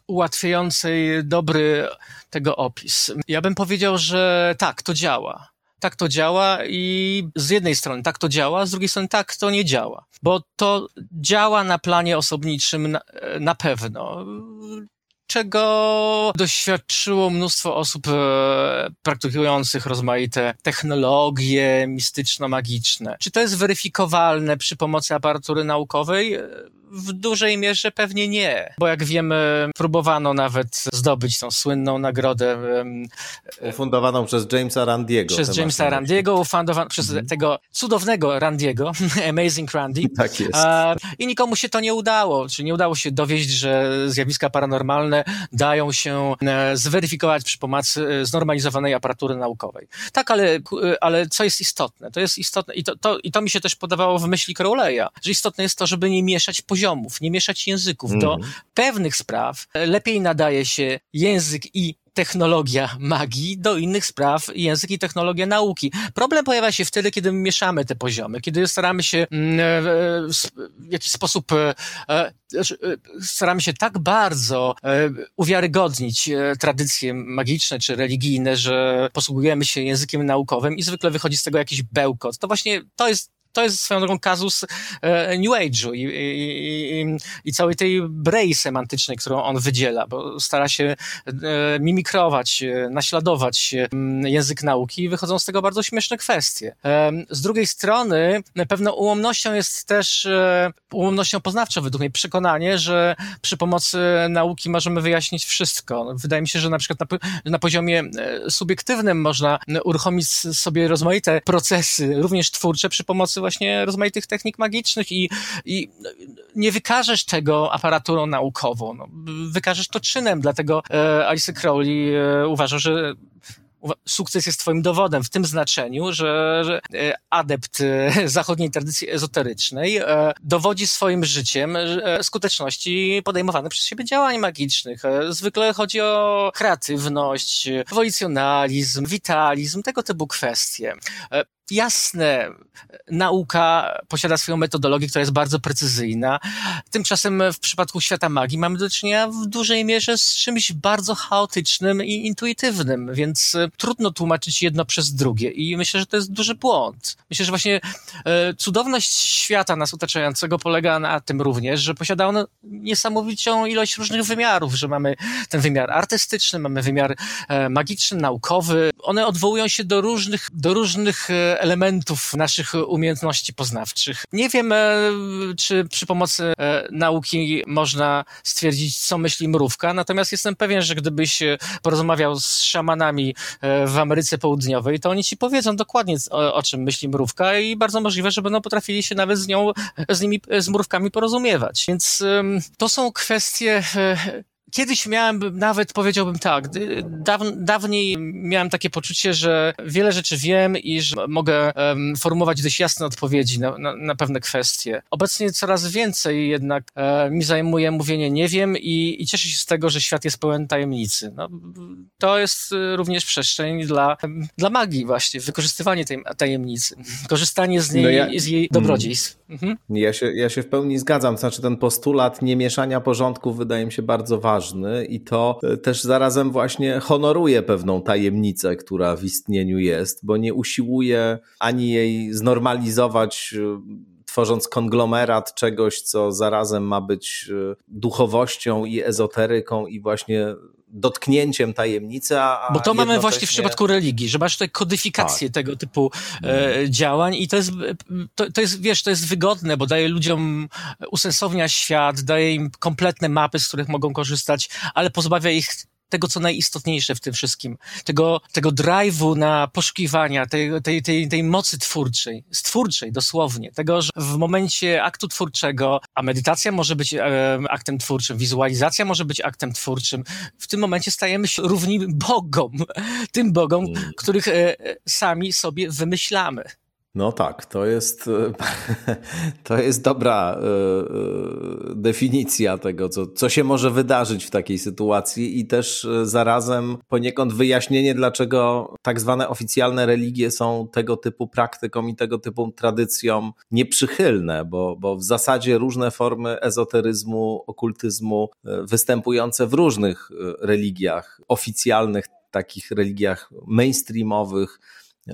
ułatwiającej dobry tego opis. Ja bym powiedział, że tak, to działa tak to działa i z jednej strony tak to działa, z drugiej strony tak to nie działa. Bo to działa na planie osobniczym na, na pewno czego doświadczyło mnóstwo osób e, praktykujących rozmaite technologie mistyczno-magiczne. Czy to jest weryfikowalne przy pomocy aparatury naukowej? E, w dużej mierze pewnie nie, bo jak wiemy, próbowano nawet zdobyć tą słynną nagrodę. Ufundowaną przez Jamesa Randiego. Przez Jamesa Randiego, ufundowaną przez mm. tego cudownego Randiego, Amazing Randy. Tak jest. I nikomu się to nie udało, czy nie udało się dowieść, że zjawiska paranormalne dają się e, zweryfikować przy pomocy e, znormalizowanej aparatury naukowej. Tak, ale, e, ale co jest istotne? To jest istotne i to, to, i to mi się też podawało w myśli Crowleya, że istotne jest to, żeby nie mieszać poziomów poziomów, nie mieszać języków. Mm. Do mhm. pewnych spraw lepiej nadaje się język i technologia magii, do innych spraw język i technologia nauki. Problem pojawia się wtedy, kiedy mieszamy te poziomy, kiedy staramy się mm, e, w jakiś sposób e, e, znaczy, staramy się tak bardzo uwiarygodnić tradycje magiczne czy religijne, że posługujemy się językiem naukowym i zwykle wychodzi z tego jakiś bełkot. To właśnie to jest to jest swoją drogą kazus e, New Age'u i, i, i, i, całej tej brei semantycznej, którą on wydziela, bo stara się e, mimikrować, e, naśladować język nauki i wychodzą z tego bardzo śmieszne kwestie. Z drugiej strony pewną ułomnością jest też ułomnością poznawczą według mnie przekonanie, że przy pomocy nauki możemy wyjaśnić wszystko. Wydaje mi się, że na przykład na, na poziomie subiektywnym można uruchomić sobie rozmaite procesy, również twórcze, przy pomocy właśnie rozmaitych technik magicznych i, i nie wykażesz tego aparaturą naukową, no, wykażesz to czynem, dlatego e, Alice Crowley e, uważa, że sukces jest twoim dowodem w tym znaczeniu, że, że e, adept e, zachodniej tradycji ezoterycznej e, dowodzi swoim życiem skuteczności podejmowanych przez siebie działań magicznych. Zwykle chodzi o kreatywność, ewolicjonalizm, witalizm, tego typu kwestie jasne, nauka posiada swoją metodologię, która jest bardzo precyzyjna. Tymczasem w przypadku świata magii mamy do czynienia w dużej mierze z czymś bardzo chaotycznym i intuitywnym, więc e, trudno tłumaczyć jedno przez drugie i myślę, że to jest duży błąd. Myślę, że właśnie e, cudowność świata nas otaczającego polega na tym również, że posiada on niesamowitą ilość różnych wymiarów, że mamy ten wymiar artystyczny, mamy wymiar e, magiczny, naukowy. One odwołują się do różnych, do różnych elementów naszych umiejętności poznawczych. Nie wiem, e, czy przy pomocy e, nauki można stwierdzić, co myśli mrówka, natomiast jestem pewien, że gdybyś e, porozmawiał z szamanami w Ameryce Południowej, to oni ci powiedzą dokładnie, o, czym myśli mrówka i bardzo możliwe, że będą potrafili się nawet z nią, z nimi, z mrówkami porozumiewać. Więc to są kwestie Kiedyś miałem, nawet powiedziałbym tak, daw, dawniej miałem takie poczucie, że wiele rzeczy wiem i że mogę um, formułować dość jasne odpowiedzi na, na, na, pewne kwestie. Obecnie coraz więcej jednak e, mi zajmuje mówienie nie wiem i, i cieszę się z tego, że świat jest pełen tajemnicy. No, to jest e, również przestrzeń dla, dla magii właśnie, wykorzystywanie tej tajemnicy, korzystanie z niej, no ja, z jej dobrodziejstw. Mhm. Ja, się, ja się w pełni zgadzam, znaczy ten postulat nie mieszania porządków wydaje mi się bardzo ważny ważny i to e, też zarazem właśnie honoruje pewną tajemnicę, która w istnieniu jest, bo nie usiłuje ani jej znormalizować e, tworząc konglomerat czegoś, co zarazem ma być e, duchowością i ezoteryką i właśnie dotknięciem tajemnicy. A Bo to mamy właśnie w przypadku religii, że masz tutaj kodyfikację tak. tego typu e, mhm. działań i to jest, to, to jest, wiesz, to jest wygodne, bo daje ludziom usensownia świat, daje im kompletne mapy, z których mogą korzystać, ale pozbawia ich tego, co najistotniejsze w tym wszystkim, tego, tego drive'u na poszukiwania, tej, tej, tej, tej mocy twórczej, stwórczej dosłownie, tego, że w momencie aktu twórczego, a medytacja może być e, aktem twórczym, wizualizacja może być aktem twórczym, w tym momencie stajemy się równi Bogom, tym Bogom, mm. których e, sami sobie wymyślamy. No tak, to jest, to jest dobra e, e, definicja tego, co, co się może wydarzyć w takiej sytuacji i też e, zarazem poniekąd wyjaśnienie, dlaczego tak zwane oficjalne religie są tego typu praktykom i tego typu tradycjom nieprzychylne, bo, bo w zasadzie różne formy ezoteryzmu, okultyzmu występujące w różnych religiach oficjalnych, takich religiach mainstreamowych,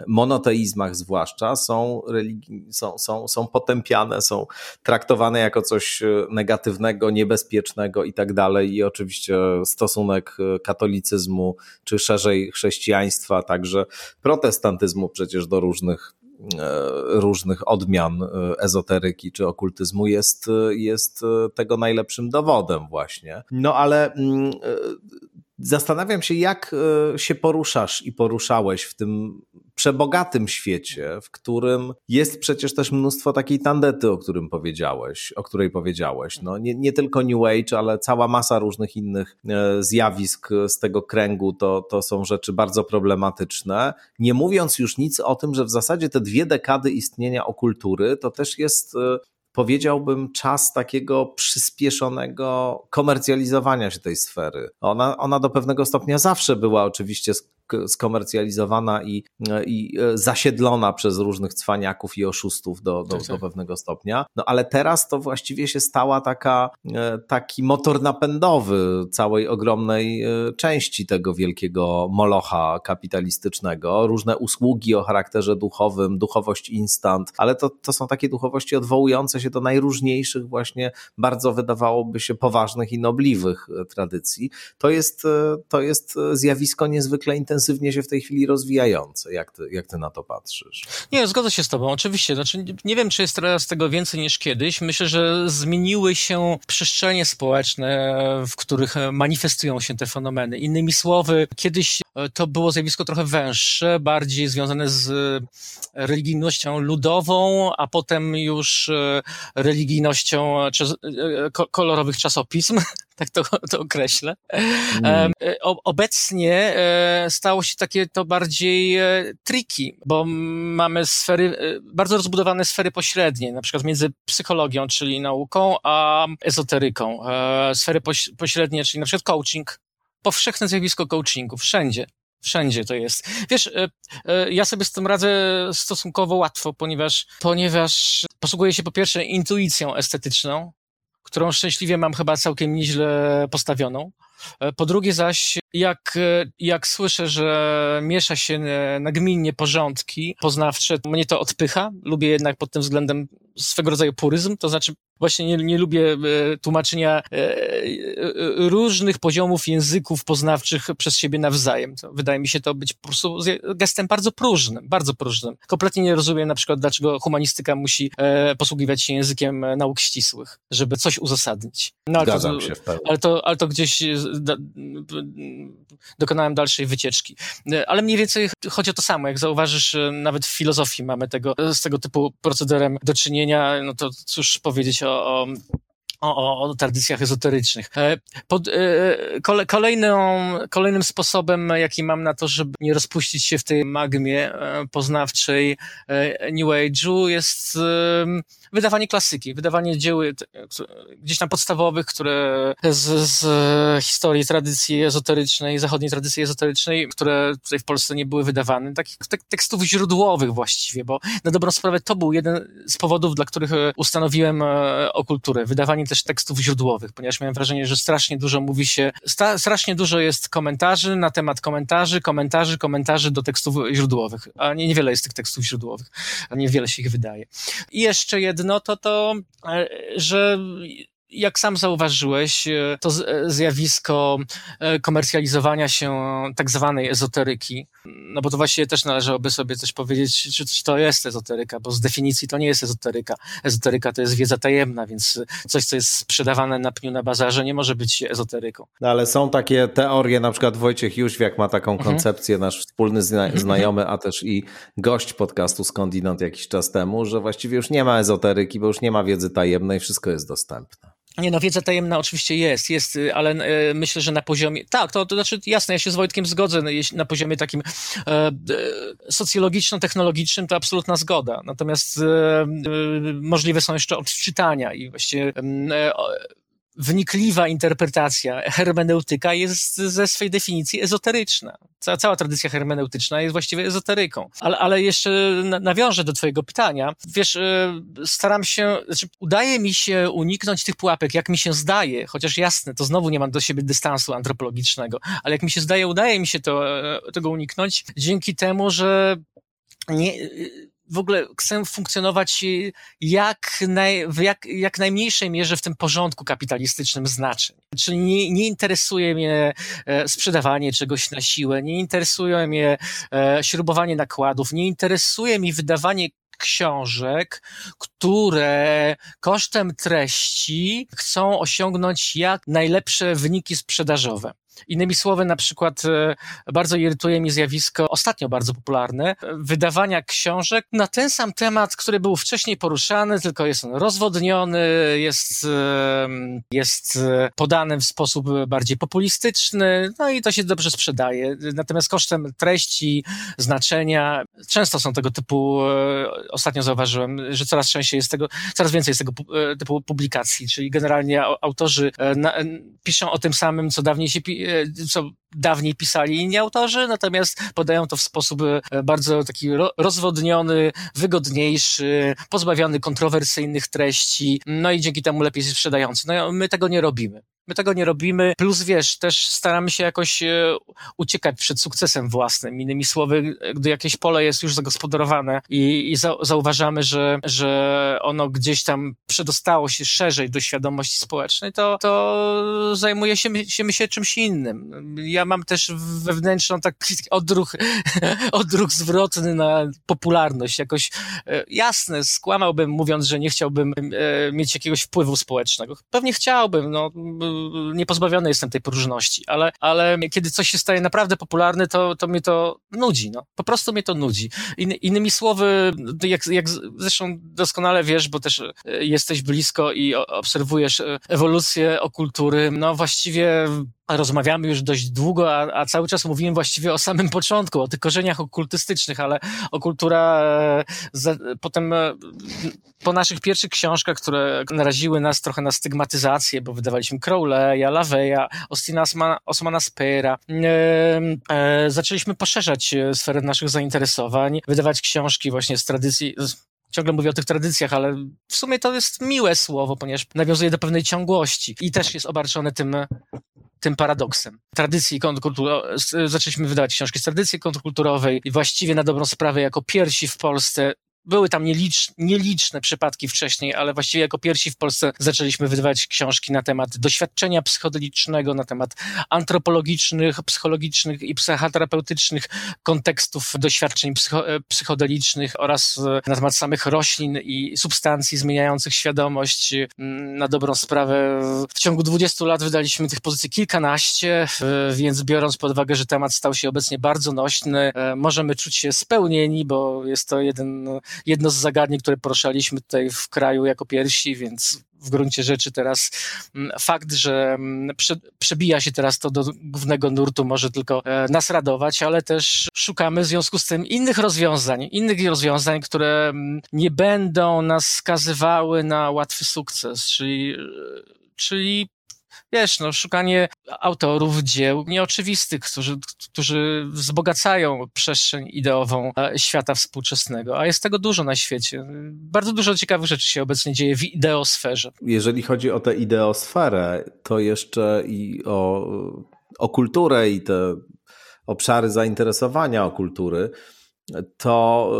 monoteizmach zwłaszcza są, religi- są, są, są potępiane, są traktowane jako coś e, negatywnego, niebezpiecznego i tak dalej. I oczywiście stosunek e, katolicyzmu, czy szerzej chrześcijaństwa, także protestantyzmu przecież do różnych e, różnych odmian ezoteryki czy okultyzmu jest, jest tego najlepszym dowodem właśnie. No ale mm, zastanawiam się, jak się poruszasz i poruszałeś w tym przebogatym świecie, w którym jest przecież też mnóstwo takiej tandety, o którym powiedziałeś, o której powiedziałeś. No, nie, nie tylko New Age, ale cała masa różnych innych e, zjawisk z tego kręgu to, to są rzeczy bardzo problematyczne. Nie mówiąc już nic o tym, że w zasadzie te dwie dekady istnienia okultury to też jest e, powiedziałbym, czas takiego przyspieszonego komercjalizowania się tej sfery. Ona, ona do pewnego stopnia zawsze była oczywiście skomercjalizowana i, i e, zasiedlona przez różnych cwaniaków i oszustów do, do, tak, tak. do pewnego stopnia. No ale teraz to właściwie się stała taka, e, taki motor napędowy całej ogromnej e, części tego wielkiego molocha kapitalistycznego. Różne usługi o charakterze duchowym, duchowość instant, ale to, to są takie duchowości odwołujące się do najróżniejszych właśnie bardzo wydawałoby się poważnych i nobliwych tradycji. To jest, to jest zjawisko niezwykle intensywne intensywnie się w tej chwili rozwijające. Jak ty, jak ty na to patrzysz? Nie, zgodzę się z tobą, oczywiście. Znaczy, nie wiem, czy jest teraz tego więcej niż kiedyś. Myślę, że zmieniły się przestrzenie społeczne, w których manifestują się te fenomeny. Innymi słowy, kiedyś e, to było zjawisko trochę węższe, bardziej związane z religijnością ludową, a potem już e, religijnością e, kolorowych czasopism, tak to, to określę. Mm. Obecnie stało się takie to bardziej tricky, bo mamy sfery, bardzo rozbudowane sfery pośrednie, na przykład między psychologią, czyli nauką, a ezoteryką. Sfery pośrednie, czyli na przykład coaching, powszechne zjawisko coachingu, wszędzie. Wszędzie to jest. Wiesz, e, e, ja sobie z tym radzę stosunkowo łatwo, ponieważ, ponieważ posługuję się po pierwsze intuicją estetyczną, którą szczęśliwie mam chyba całkiem nieźle postawioną. E, po drugie zaś, jak, jak słyszę, że miesza się nagminnie porządki poznawcze, mnie to odpycha. Lubię jednak pod tym względem swego rodzaju puryzm, to znaczy właśnie nie, nie lubię e, tłumaczenia e, e, różnych poziomów języków poznawczych przez siebie nawzajem. Wydaje mi się to być po prostu gestem bardzo próżnym, bardzo próżnym. Kompletnie nie rozumiem na przykład, dlaczego humanistyka musi posługiwać się językiem nauk ścisłych, żeby coś uzasadnić. No, ale Zgadzam to, się. Ale to, ale to gdzieś dokonałem dalszej wycieczki. Ale mniej więcej chodzi o to samo. Jak zauważysz, nawet w filozofii mamy tego, z tego typu procederem do czynienia, no to cóż powiedzieć o o, o, o, tradycjach ezoterycznych. E, pod, e, kolejną, kolejnym sposobem, jaki mam na to, żeby nie rozpuścić się w tej magmie e, poznawczej New Age'u jest wydawanie klasyki, wydawanie dzieł gdzieś tam podstawowych, które z, z historii tradycji ezoterycznej, zachodniej tradycji ezoterycznej, które tutaj w Polsce nie były wydawane, takich tekstów źródłowych właściwie, bo na dobrą sprawę to był jeden z powodów, dla których e, ustanowiłem e, okulturę, wydawanie też tekstów źródłowych, ponieważ miałem wrażenie, że strasznie dużo mówi się, strasznie dużo jest komentarzy na temat komentarzy, komentarzy, komentarzy do tekstów źródłowych, a nie, niewiele jest tych tekstów źródłowych, a niewiele się ich wydaje. I jeszcze jedno, to to, e, że jak sam zauważyłeś, e, to zjawisko komercjalizowania się tak zwanej ezoteryki, no bo to właściwie też należałoby sobie coś powiedzieć, czy, czy to jest ezoteryka, bo z definicji to nie jest ezoteryka. Ezoteryka to jest wiedza tajemna, więc coś, co jest sprzedawane na pniu na bazarze, nie może być ezoteryką. No ale są takie teorie, na przykład Wojciech Jóźwiak ma taką mhm. koncepcję, nasz wspólny zna mhm. znajomy, a też i gość podcastu Skądinąd jakiś czas temu, że właściwie już nie ma ezoteryki, bo już nie ma wiedzy tajemnej, wszystko jest dostępne. Nie, no wiedza tajemna oczywiście jest, jest, y, ale y, myślę, że na poziomie, tak, to, to znaczy jasne, ja się z Wojtkiem zgodzę, no, na poziomie takim e, e, socjologiczno-technologicznym to absolutna zgoda, natomiast e, e możliwe są jeszcze odczytania i właściwie e, wnikliwa interpretacja, hermeneutyka jest ze swej definicji ezoteryczna. Cała, cała tradycja hermeneutyczna jest właściwie ezoteryką. Ale, ale jeszcze nawiążę do twojego pytania. Wiesz, e, staram się, znaczy udaje mi się uniknąć tych pułapek, jak mi się zdaje, chociaż jasne, to znowu nie mam do siebie dystansu antropologicznego, ale jak mi się zdaje, udaje mi się to, e, tego uniknąć dzięki temu, że nie, w ogóle chcę funkcjonować jak, naj, w jak, jak najmniejszej mierze w tym porządku kapitalistycznym znaczeń. Czyli nie, nie interesuje mnie e, sprzedawanie czegoś na siłę, nie interesuje mnie e, śrubowanie nakładów, nie interesuje mi wydawanie książek, które kosztem treści chcą osiągnąć jak najlepsze wyniki sprzedażowe. Innymi słowy, na przykład e, bardzo irytuje mnie zjawisko, ostatnio bardzo popularne, wydawania książek na ten sam temat, który był wcześniej poruszany, tylko jest on rozwodniony, jest, e, jest e, podany w sposób bardziej populistyczny, no i to się dobrze sprzedaje. Natomiast kosztem treści, znaczenia, często są tego typu, ostatnio zauważyłem, że coraz częściej jest tego, coraz więcej jest tego typu publikacji, czyli generalnie autorzy na, piszą o tym samym, co dawniej się E, co dawniej pisali inni autorzy, natomiast podają to w sposób e, bardzo taki rozwodniony, wygodniejszy, pozbawiony kontrowersyjnych treści, no i dzięki temu lepiej sprzedający. No my tego nie robimy. My tego nie robimy, plus wiesz, też staramy się jakoś e, uciekać przed sukcesem własnym. Innymi słowy, gdy jakieś pole jest już zagospodarowane i, i zauważamy, że, że ono gdzieś tam przedostało się szerzej do świadomości społecznej, to, to zajmuje się, się, się czymś innym. Ja mam też wewnętrzną taki odruch, odruch zwrotny na popularność. Jakoś e, jasne, skłamałbym mówiąc, że nie chciałbym e, mieć jakiegoś wpływu społecznego. Pewnie chciałbym, no niepozbawiony jestem tej próżności, ale, ale kiedy coś się staje naprawdę popularne, to, to mnie to nudzi, no. Po prostu mnie to nudzi. In, innymi słowy, jak, jak zresztą doskonale wiesz, bo też e, jesteś blisko i obserwujesz e, ewolucję okultury, no właściwie rozmawiamy już dość długo, a, a, cały czas mówimy właściwie o samym początku, o tych korzeniach okultystycznych, ale okultura e, za, potem e, po naszych pierwszych książkach, które naraziły nas trochę na stygmatyzację, bo wydawaliśmy Crowley'a, Laveya, Ostina Osmana, Osmana e, e, zaczęliśmy poszerzać e, sferę naszych zainteresowań, wydawać książki właśnie z tradycji, ciągle mówię o tych tradycjach, ale w sumie to jest miłe słowo, ponieważ nawiązuje do pewnej ciągłości i też jest obarczone tym tym paradoksem. Tradycji kontrkulturowej, zaczęliśmy wydawać książki z tradycji kontrkulturowej i właściwie na dobrą sprawę jako pierwsi w Polsce były tam nielicz, nieliczne przypadki wcześniej, ale właściwie jako pierwsi w Polsce zaczęliśmy wydawać książki na temat doświadczenia psychodelicznego, na temat antropologicznych, psychologicznych i psychoterapeutycznych kontekstów doświadczeń psycho, e, psychodelicznych oraz e, na temat samych roślin i substancji zmieniających świadomość. Mm, na dobrą sprawę w ciągu 20 lat wydaliśmy tych pozycji kilkanaście, e, więc biorąc pod uwagę, że temat stał się obecnie bardzo nośny, możemy czuć się spełnieni, bo jest to jeden jedno z zagadnień, które poruszaliśmy tutaj w kraju jako pierwsi, więc w gruncie rzeczy teraz mm, fakt, że mm, przebija się teraz to do głównego nurtu może tylko e, nas radować, ale też szukamy w związku z tym innych rozwiązań, innych rozwiązań, które mm, nie będą nas skazywały na łatwy sukces, czyli czyli wiesz, no, szukanie autorów dzieł nieoczywistych, którzy, którzy wzbogacają przestrzeń ideową e, świata współczesnego, a jest tego dużo na świecie. Bardzo dużo ciekawych rzeczy się obecnie dzieje w ideosferze. Jeżeli chodzi o tę ideosferę, to jeszcze i o, o kulturę i te obszary zainteresowania o kultury, to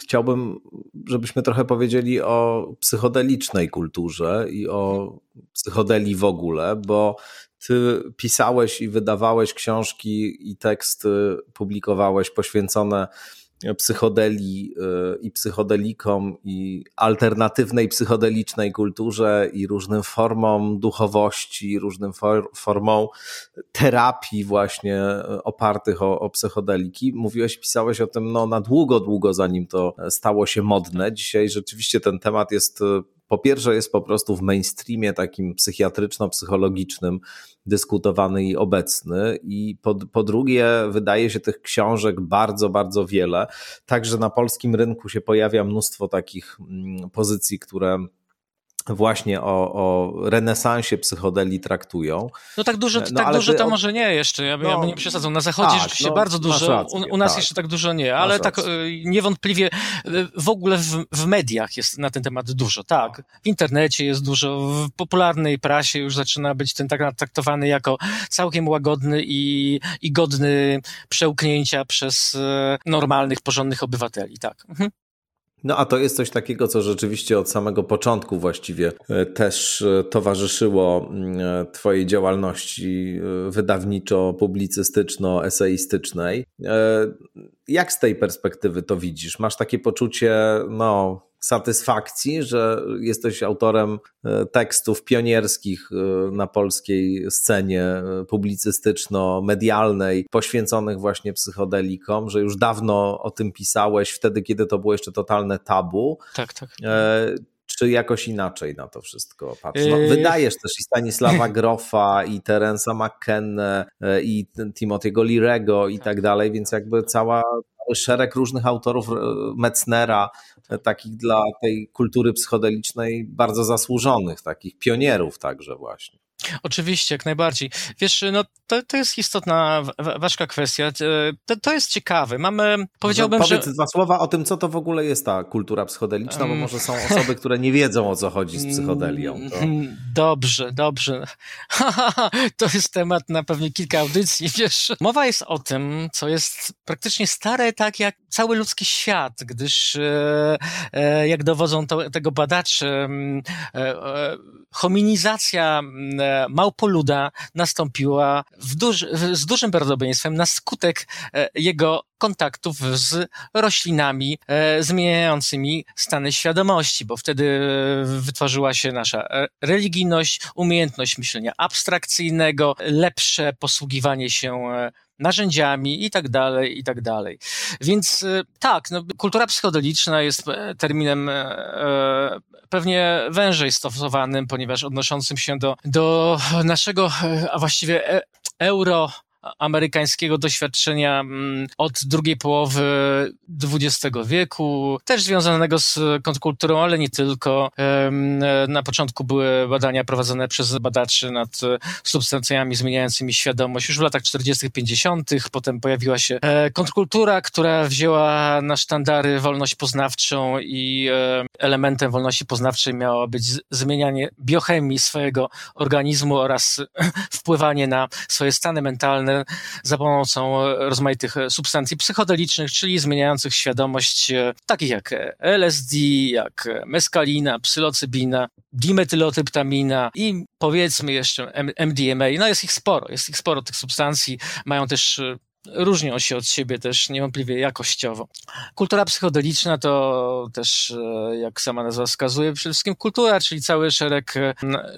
chciałbym, żebyśmy trochę powiedzieli o psychodelicznej kulturze i o psychodelii w ogóle, bo ty pisałeś i wydawałeś książki i teksty, publikowałeś poświęcone psychodelii y, i psychodelikom i alternatywnej psychodelicznej kulturze i różnym formom duchowości, różnym for, formom terapii właśnie opartych o, o psychodeliki. Mówiłeś, pisałeś o tym no, na długo, długo zanim to stało się modne. Dzisiaj rzeczywiście ten temat jest po pierwsze jest po prostu w mainstreamie takim psychiatryczno-psychologicznym dyskutowany i obecny i po, po drugie wydaje się tych książek bardzo, bardzo wiele. Także na polskim rynku się pojawia mnóstwo takich mm, pozycji, które właśnie o, o renesansie psychodeli traktują. No tak dużo, no, tak dużo to o... może nie jeszcze, ja, no, ja bym nie przesadzał. Na zachodzie tak, rzeczywiście no, bardzo dużo, rację, u, u, nas tak. jeszcze tak dużo nie, ale tak rację. niewątpliwie w ogóle w, w, mediach jest na ten temat dużo, tak. W internecie jest dużo, w popularnej prasie już zaczyna być ten tak traktowany jako całkiem łagodny i, i godny przełknięcia przez e, normalnych, porządnych obywateli, tak. Mhm. No a to jest coś takiego, co rzeczywiście od samego początku właściwie e, też e, towarzyszyło mm, e, Twojej działalności wydawniczo-publicystyczno-eseistycznej. Jak z tej perspektywy to widzisz? Masz takie poczucie, no, satysfakcji, że jesteś autorem e, tekstów pionierskich e, na polskiej scenie e, publicystyczno-medialnej, poświęconych właśnie psychodelikom, że już dawno o tym pisałeś, wtedy, kiedy to było jeszcze totalne tabu. Tak, tak. czy jakoś inaczej na to wszystko patrzysz? No, wydajesz też i Stanisława Grofa, i Terensa McKenne, i Timothy'ego Lirego i tak, tak dalej, więc jakby cała szereg różnych autorów Metznera, takich dla tej kultury psychodelicznej bardzo zasłużonych, takich pionierów także właśnie. Oczywiście, jak najbardziej. Wiesz, no to, to jest istotna, ważka kwestia. To, to jest ciekawe. Mamy, powiedziałbym, Powiedz że... dwa słowa o tym, co to w ogóle jest ta kultura psychodeliczna, bo może są osoby, które nie wiedzą, o co chodzi z psychodelią. To... Dobrze, dobrze. to jest temat na pewnie kilka audycji, wiesz. Mowa jest o tym, co jest praktycznie stare tak jak cały ludzki świat, gdyż e, e, jak dowodzą to, tego badacze, e, hominizacja małpoluda nastąpiła duży, z dużym prawdopodobieństwem na skutek e, jego kontaktów z roślinami e, zmieniającymi stany świadomości, bo wtedy wytworzyła się nasza e, religijność, umiejętność myślenia abstrakcyjnego, lepsze posługiwanie się narzędziami i tak dalej, i tak dalej. Więc tak, no, kultura psychodeliczna jest terminem e, pewnie wężej stosowanym, ponieważ odnoszącym się do, do naszego, a właściwie e, euro amerykańskiego doświadczenia mm, od drugiej połowy XX wieku, też związanego z kontrkulturą, ale nie tylko. Na początku były badania prowadzone przez badaczy nad substancjami zmieniającymi świadomość już w latach 40., 50., potem pojawiła się e, kontrkultura, która wzięła na sztandary wolność poznawczą i e, elementem wolności poznawczej miało być zmienianie biochemii swojego organizmu oraz wpływanie na swoje stany mentalne za pomocą rozmaitych substancji psychodelicznych, czyli zmieniających świadomość, e, takich jak LSD, jak meskalina, psylocybina, dimetylotyptamina i powiedzmy jeszcze MDMA. No jest ich sporo, jest ich sporo tych substancji. Mają też e, różnią się od siebie też niewątpliwie jakościowo. Kultura psychodeliczna to też, e, jak sama nazwa wskazuje, przede wszystkim kultura, czyli cały szereg,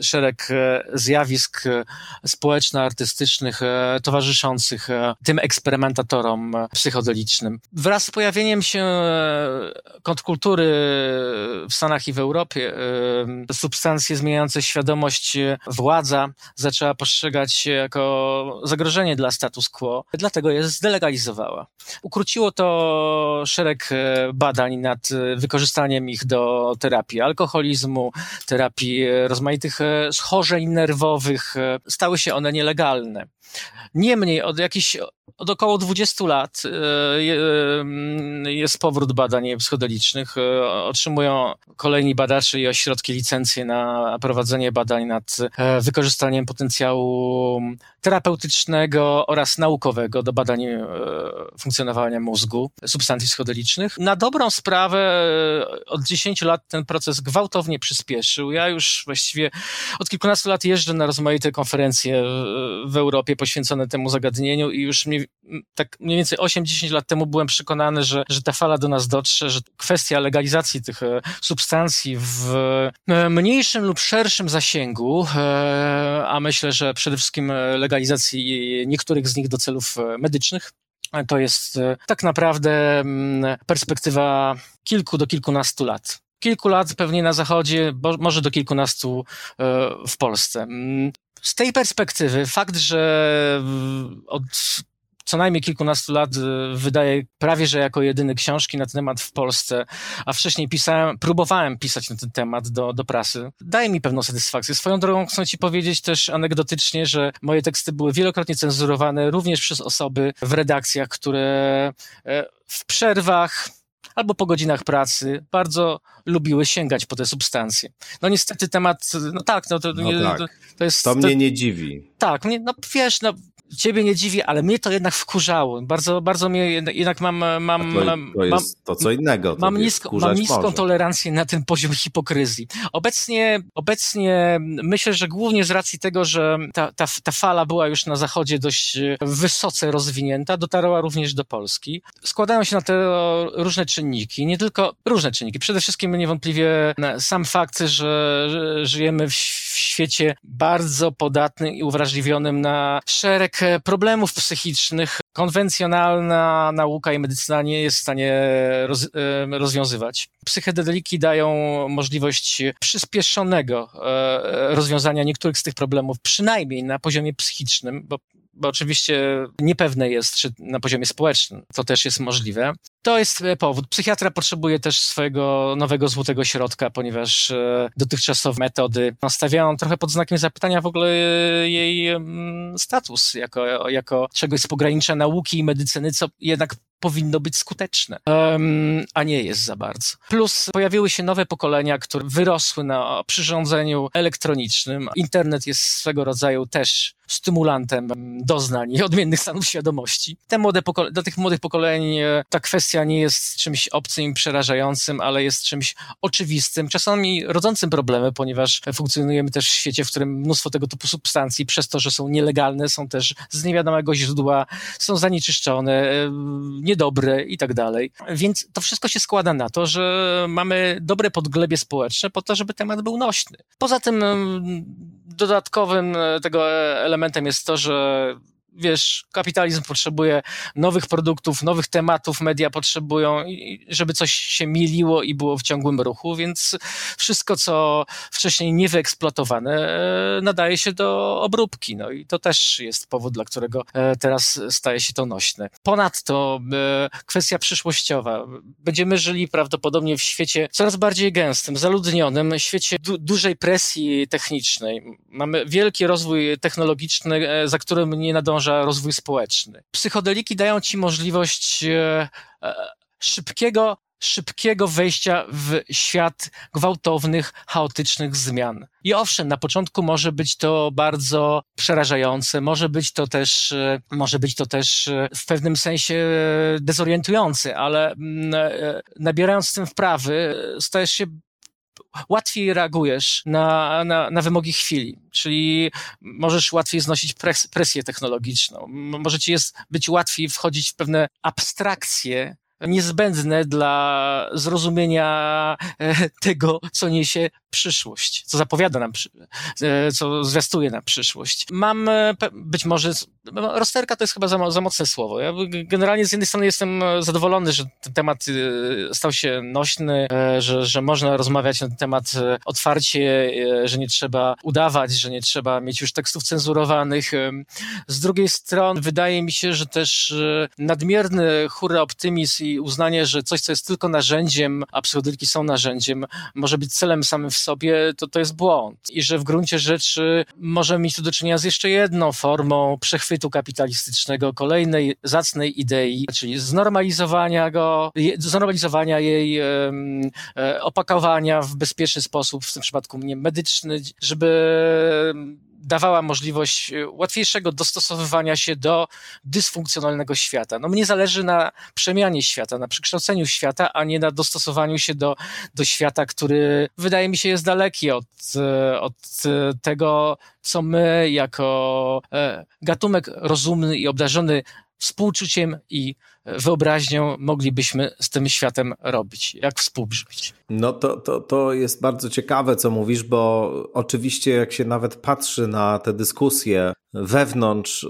szereg e, zjawisk e, społeczno-artystycznych towarzyszących tym eksperymentatorom psychodelicznym. Wraz z pojawieniem się kontrkultury w Stanach i w Europie, substancje zmieniające świadomość władza zaczęła postrzegać jako zagrożenie dla status quo. Dlatego jest zdelegalizowała. Ukróciło to szereg e, badań nad e, wykorzystaniem ich do terapii alkoholizmu, terapii e, rozmaitych schorzeń nerwowych. Stały się one nielegalne. Niemniej od od około 20 lat jest powrót badań psychodelicznych. Otrzymują kolejni badacze i ośrodki licencje na prowadzenie badań nad wykorzystaniem potencjału terapeutycznego oraz naukowego do badań funkcjonowania mózgu substancji psychodelicznych. Na dobrą sprawę od 10 lat ten proces gwałtownie przyspieszył. Ja już właściwie od kilkunastu lat jeżdżę na rozmaite konferencje w Europie poświęcone temu zagadnieniu i już mniej, tak mniej więcej 8-10 lat temu byłem przekonany, że, że ta fala do nas dotrze, że kwestia legalizacji tych e, substancji w e, mniejszym lub szerszym zasięgu, e, a myślę, że przede wszystkim legalizacji niektórych z nich do celów medycznych, to jest tak naprawdę perspektywa kilku do kilkunastu lat kilku lat pewnie na Zachodzie, bo może do kilkunastu w Polsce. Mm, z tej perspektywy fakt, że od co najmniej kilkunastu lat y, wydaje prawie, że jako jedyny książki na ten temat w Polsce, a wcześniej pisałem, próbowałem pisać na ten temat do, do prasy. Daje mi pewną satysfakcję. Swoją drogą chcę ci powiedzieć też anegdotycznie, że moje teksty były wielokrotnie cenzurowane również przez osoby w redakcjach, które e, w przerwach albo po godzinach pracy bardzo lubiły sięgać po te substancje. No niestety temat, no tak, no to, no nie, tak. to, to jest... To mnie nie dziwi. Tak, mnie, no wiesz, no ciebie nie dziwi, ale mnie to jednak wkurzało. Bardzo, bardzo mnie jednak mam. mam to, to jest mam, to co innego. mam, nisko, mam niską może. tolerancję na ten poziom hipokryzji. Obecnie, obecnie myślę, że głównie z racji tego, że ta, ta, ta fala była już na zachodzie dość wysoce rozwinięta, dotarła również do Polski. Składają się na to różne czynniki, nie tylko różne czynniki. Przede wszystkim niewątpliwie sam fakt, że żyjemy w świecie bardzo podatnym i uwrażliwionym na szereg problemów psychicznych konwencjonalna nauka i medycyna nie jest w stanie roz, rozwiązywać. Psychedeliki dają możliwość przyspieszonego e, rozwiązania niektórych z tych problemów, przynajmniej na poziomie psychicznym, bo bo oczywiście niepewne jest, czy na poziomie społecznym to też jest możliwe. To jest e, powód. Psychiatra potrzebuje też swojego nowego złotego środka, ponieważ e, dotychczasowe metody stawiają trochę pod znakiem zapytania w ogóle e, jej status jako, jako czegoś z pogranicza nauki i medycyny, co jednak powinno być skuteczne, um, a nie jest za bardzo. Plus pojawiły się nowe pokolenia, które wyrosły na przyrządzeniu elektronicznym. Internet jest swego rodzaju też stymulantem doznań i odmiennych stanów świadomości. Te młode do tych młodych pokoleń ta kwestia nie jest czymś obcym i przerażającym, ale jest czymś oczywistym, czasami rodzącym problemy, ponieważ funkcjonujemy też w świecie, w którym mnóstwo tego typu substancji, przez to, że są nielegalne, są też z niewiadomego źródła, są zanieczyszczone, niedobre i tak dalej. Więc to wszystko się składa na to, że mamy dobre podglebie społeczne po to, żeby temat był nośny. Poza tym dodatkowym e, tego elementem jest to, że wiesz, kapitalizm potrzebuje nowych produktów, nowych tematów, media potrzebują, żeby coś się miliło i było w ciągłym ruchu, więc wszystko, co wcześniej niewyeksploatowane, e, nadaje się do obróbki. No i to też jest powód, dla którego e, teraz staje się to nośne. Ponadto e, kwestia przyszłościowa. Będziemy żyli prawdopodobnie w świecie coraz bardziej gęstym, zaludnionym, świecie du dużej presji technicznej. Mamy wielki rozwój technologiczny, za którym nie nadąża rozwój społeczny. Psychodeliki dają ci możliwość e, e, szybkiego, szybkiego wejścia w świat gwałtownych, chaotycznych zmian. I owszem, na początku może być to bardzo przerażające, może być to też, e, może być to też w pewnym sensie dezorientujące, ale mm, nabierając tym wprawy, stajesz się łatwiej reagujesz na, na, na wymogi chwili, czyli możesz łatwiej znosić pres, presję technologiczną, może ci jest być łatwiej wchodzić w pewne abstrakcje niezbędne dla zrozumienia e, tego, co niesie przyszłość, co zapowiada nam, e, co zwiastuje nam przyszłość. Mam e, być może, no, rozterka to jest chyba za, za mocne słowo. Ja generalnie z jednej strony jestem zadowolony, że ten temat stał się nośny, że, że można rozmawiać na ten temat otwarcie, że nie trzeba udawać, że nie trzeba mieć już tekstów cenzurowanych. Z drugiej strony wydaje mi się, że też nadmierny hura optymizm i uznanie, że coś, co jest tylko narzędziem, a psychodeliki są narzędziem, może być celem samym w sobie, to to jest błąd. I że w gruncie rzeczy możemy mieć tu do czynienia z jeszcze jedną formą przechwytu kapitalistycznego, kolejnej zacnej idei, czyli znormalizowania go, znormalizowania jej, e, opakowania w bezpieczny sposób, w tym przypadku nie medyczny, żeby dawała możliwość e, łatwiejszego dostosowywania się do dysfunkcjonalnego świata. No mnie zależy na przemianie świata, na przekształceniu świata, a nie na dostosowaniu się do, do świata, który wydaje mi się jest daleki od, e, od e, tego, co my jako gatunek rozumny i obdarzony współczuciem i wyobraźnią moglibyśmy z tym światem robić, jak współżyć. No to, to, to jest bardzo ciekawe, co mówisz, bo oczywiście jak się nawet patrzy na te dyskusje wewnątrz, y,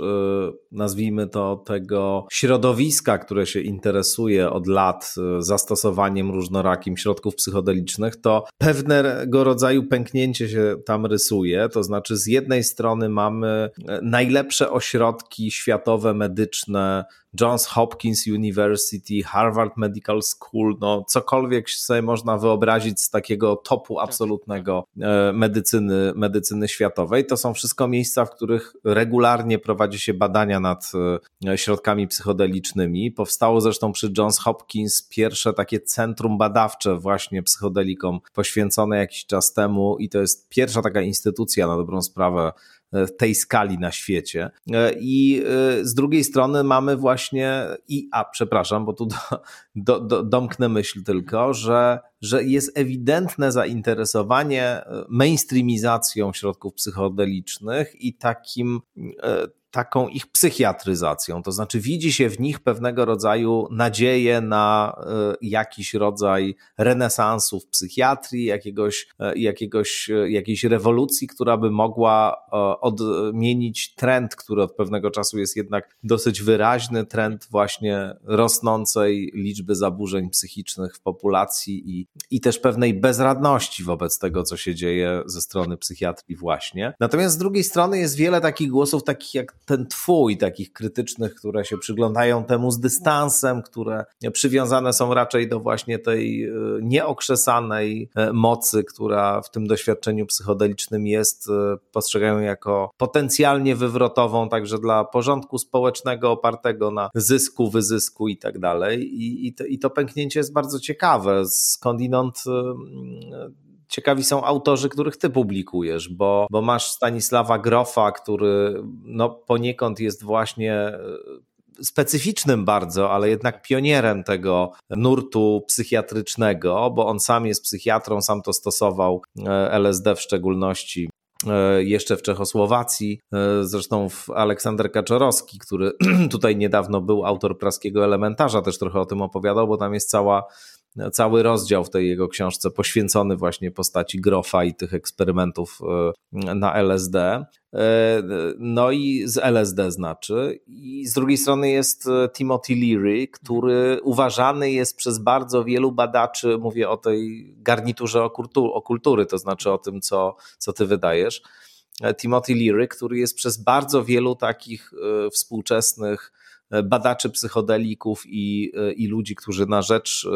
nazwijmy to, tego środowiska, które się interesuje od lat y, zastosowaniem różnorakim środków psychodelicznych, to pewnego rodzaju pęknięcie się tam rysuje. To znaczy, z jednej strony mamy najlepsze ośrodki światowe medyczne, Johns Hopkins University, Harvard Medical School, no cokolwiek sobie można wyobrazić z takiego topu tak, absolutnego medycyny, medycyny światowej. To są wszystko miejsca, w których regularnie prowadzi się badania nad e, środkami psychodelicznymi. Powstało zresztą przy Johns Hopkins pierwsze takie centrum badawcze właśnie psychodelikom poświęcone jakiś czas temu i to jest pierwsza taka instytucja na dobrą sprawę tej skali na świecie. E, I e, z drugiej strony mamy właśnie, i a przepraszam, bo tu do, do, domknę myśl tylko, że, że jest ewidentne zainteresowanie e, mainstreamizacją środków psychodelicznych i takim taką ich psychiatryzacją. To znaczy, widzi się w nich pewnego rodzaju nadzieję na e, jakiś rodzaj renesansu w psychiatrii, jakiegoś, e, jakiegoś, e, jakiejś rewolucji, która by mogła odmienić trend, który od pewnego czasu jest jednak dosyć wyraźny, trend właśnie rosnącej liczby zaburzeń psychicznych w populacji i, i też pewnej bezradności wobec tego, co się dzieje ze strony psychiatrii właśnie. Natomiast z drugiej strony jest wiele takich głosów, takich jak ten twój, takich krytycznych, które się przyglądają temu z dystansem, które przywiązane są raczej do właśnie tej e, nieokrzesanej e, mocy, która w tym doświadczeniu psychodelicznym jest, e, postrzegają jako potencjalnie wywrotową także dla porządku społecznego opartego na zysku, wyzysku i tak dalej. I, to, pęknięcie jest bardzo ciekawe. Skądinąd ciekawi są autorzy, których ty publikujesz, bo, bo masz Stanisława Grofa, który no, poniekąd jest właśnie e, specyficznym bardzo, ale jednak pionierem tego nurtu psychiatrycznego, bo on sam jest psychiatrą, sam to stosował, e, LSD w szczególności e, jeszcze w Czechosłowacji. Zresztą Aleksander Kaczorowski, który tutaj niedawno był autor praskiego elementarza, też trochę o tym opowiadał, bo tam jest cała cały rozdział w tej jego książce poświęcony właśnie postaci Grofa i tych eksperymentów e, na LSD. E, no i z LSD znaczy. I z drugiej strony jest e, Timothy Leary, który uważany jest przez bardzo wielu badaczy, mówię o tej garniturze okultury, to znaczy o tym, co, co ty wydajesz. Timothy Leary, który jest przez bardzo wielu takich współczesnych badaczy psychodelików i, i ludzi, którzy na rzecz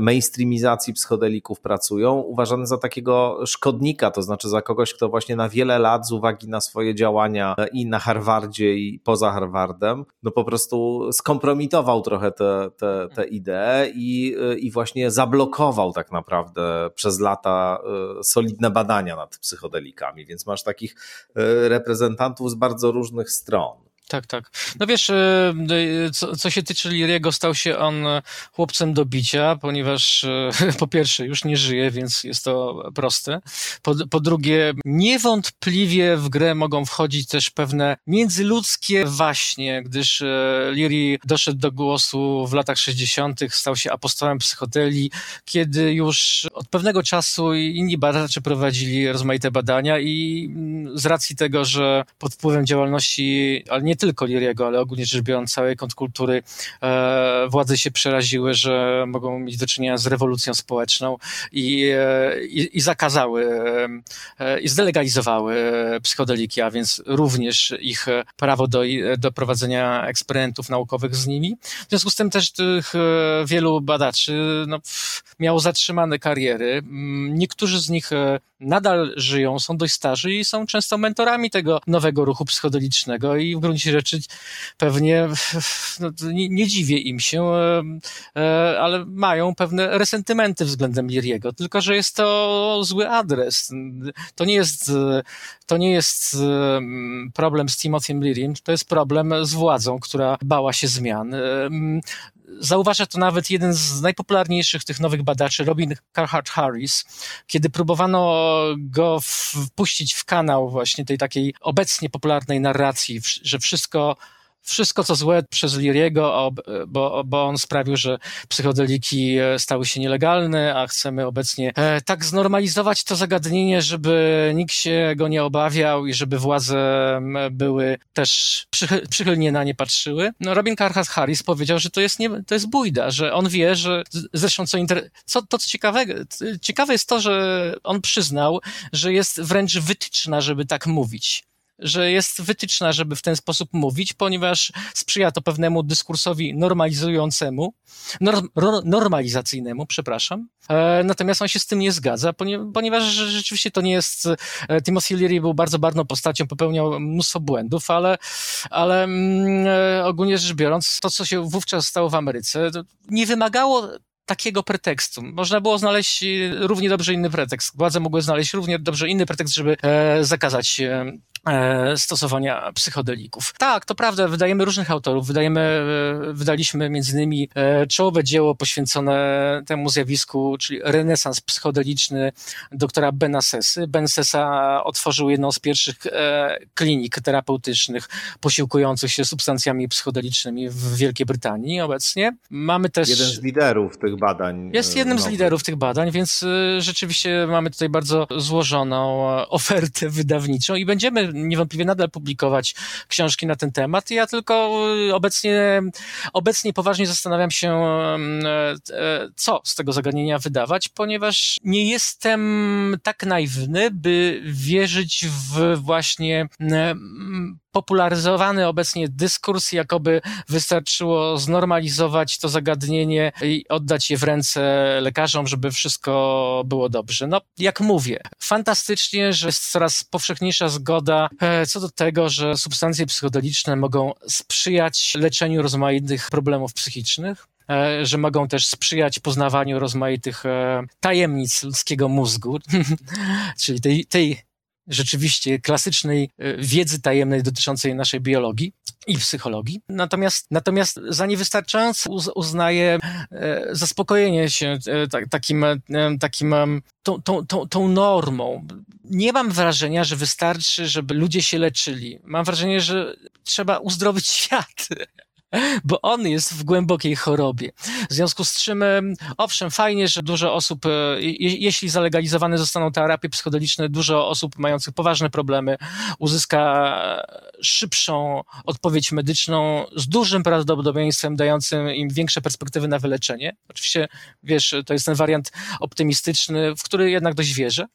mainstreamizacji psychodelików pracują, uważany za takiego szkodnika, to znaczy za kogoś, kto właśnie na wiele lat z uwagi na swoje działania i na Harvardzie i poza Harvardem, no po prostu skompromitował trochę te, te, te i, i właśnie zablokował tak naprawdę przez lata e, solidne badania nad psychodelikami, więc masz takich e, reprezentantów z bardzo różnych stron. Tak, tak. No wiesz, e, e, co, co się tyczy Liriego, stał się on chłopcem do bicia, ponieważ po pierwsze już nie żyje, więc jest to proste. Po, po drugie, niewątpliwie w grę mogą wchodzić też pewne międzyludzkie waśnie, gdyż Liri doszedł do głosu w latach 60., stał się apostołem psychodeli, kiedy już od pewnego czasu inni badacze prowadzili rozmaite badania i mm, z racji tego, że pod wpływem działalności, ale nie tylko Liriego, ale ogólnie rzecz biorąc całej kontrkultury, e, władze się przeraziły, że mogą mieć do czynienia z rewolucją społeczną i, e, i, i zakazały e, i zdelegalizowały psychodeliki, a więc również ich prawo do, do prowadzenia eksperymentów naukowych z nimi. W związku z tym też tych wielu badaczy no, miało zatrzymane kariery. Mm, niektórzy z nich nadal żyją, są dość starzy i są często mentorami tego nowego ruchu psychodelicznego i w gruncie rzeczy pewnie no, nie, nie, dziwię im się, e, e, ale mają pewne resentymenty względem Liriego, tylko że jest to zły adres. To nie jest, to nie jest problem z Timothym Liriem, to jest problem z władzą, która bała się zmian. Zauważa to nawet jeden z najpopularniejszych tych nowych badaczy, Robin Carhart Harris, kiedy próbowano go wpuścić w kanał właśnie tej takiej obecnie popularnej narracji, że wszystko wszystko co złe przez Liriego, bo, bo on sprawił, że psychodeliki e, stały się nielegalne, a chcemy obecnie e, tak znormalizować to zagadnienie, żeby nikt się go nie obawiał i żeby władze były też przychylnie na nie patrzyły. No, Robin Carhart Harris powiedział, że to jest, nie, to jest bójda, że on wie, że zresztą co, inter... co to co ciekawe, ciekawe jest to, że on przyznał, że jest wręcz wytyczna, żeby tak mówić że jest wytyczna, żeby w ten sposób mówić, ponieważ sprzyja to pewnemu dyskursowi normalizującemu, norm, normalizacyjnemu, przepraszam. E, natomiast on się z tym nie zgadza, ponieważ rzeczywiście to nie jest. E, Timothy Leary był bardzo barwną postacią, popełniał mnóstwo błędów, ale, ale mm, e, ogólnie rzecz biorąc, to, co się wówczas stało w Ameryce, nie wymagało takiego pretekstu. Można było znaleźć równie dobrze inny pretekst. Władze mogły znaleźć równie dobrze inny pretekst, żeby e, zakazać e, E, stosowania psychodelików. Tak, to prawda, wydajemy różnych autorów. Wydajemy, e, wydaliśmy między innymi e, czołowe dzieło poświęcone temu zjawisku, czyli renesans psychodeliczny doktora Bena Sesy. Ben Sessa otworzył jedną z pierwszych klinik terapeutycznych posiłkujących się substancjami psychodelicznymi w Wielkiej Brytanii obecnie. Mamy też... Jeden z liderów tych badań. Jest jednym nowych. z liderów tych badań, więc rzeczywiście mamy tutaj bardzo złożoną ofertę wydawniczą i będziemy niewątpliwie nadal publikować książki na ten temat. Ja tylko y, obecnie, obecnie poważnie zastanawiam się, mm, e, e, co z tego zagadnienia wydawać, ponieważ nie jestem tak naiwny, by wierzyć w właśnie mm, popularyzowany obecnie dyskurs, jakoby wystarczyło znormalizować to zagadnienie i oddać je w ręce lekarzom, żeby wszystko było dobrze. No, jak mówię, fantastycznie, że jest coraz powszechniejsza zgoda e, co do tego, że substancje psychodeliczne mogą sprzyjać leczeniu rozmaitych problemów psychicznych e, że mogą też sprzyjać poznawaniu rozmaitych e, tajemnic ludzkiego mózgu, czyli tej, tej rzeczywiście klasycznej e, wiedzy tajemnej dotyczącej naszej biologii i psychologii. Natomiast, natomiast za niewystarczające uznaję e, zaspokojenie się e, takim, takim tą, tą, tą, tą normą. Nie mam wrażenia, że wystarczy, żeby ludzie się leczyli. Mam wrażenie, że trzeba uzdrowić świat bo on jest w głębokiej chorobie. W związku z czym, owszem, fajnie, że dużo osób, e, jeśli zalegalizowane zostaną terapie psychodeliczne, dużo osób mających poważne problemy uzyska szybszą odpowiedź medyczną z dużym prawdopodobieństwem dającym im większe perspektywy na wyleczenie. Oczywiście, wiesz, to jest ten wariant optymistyczny, w który jednak dość wierzę.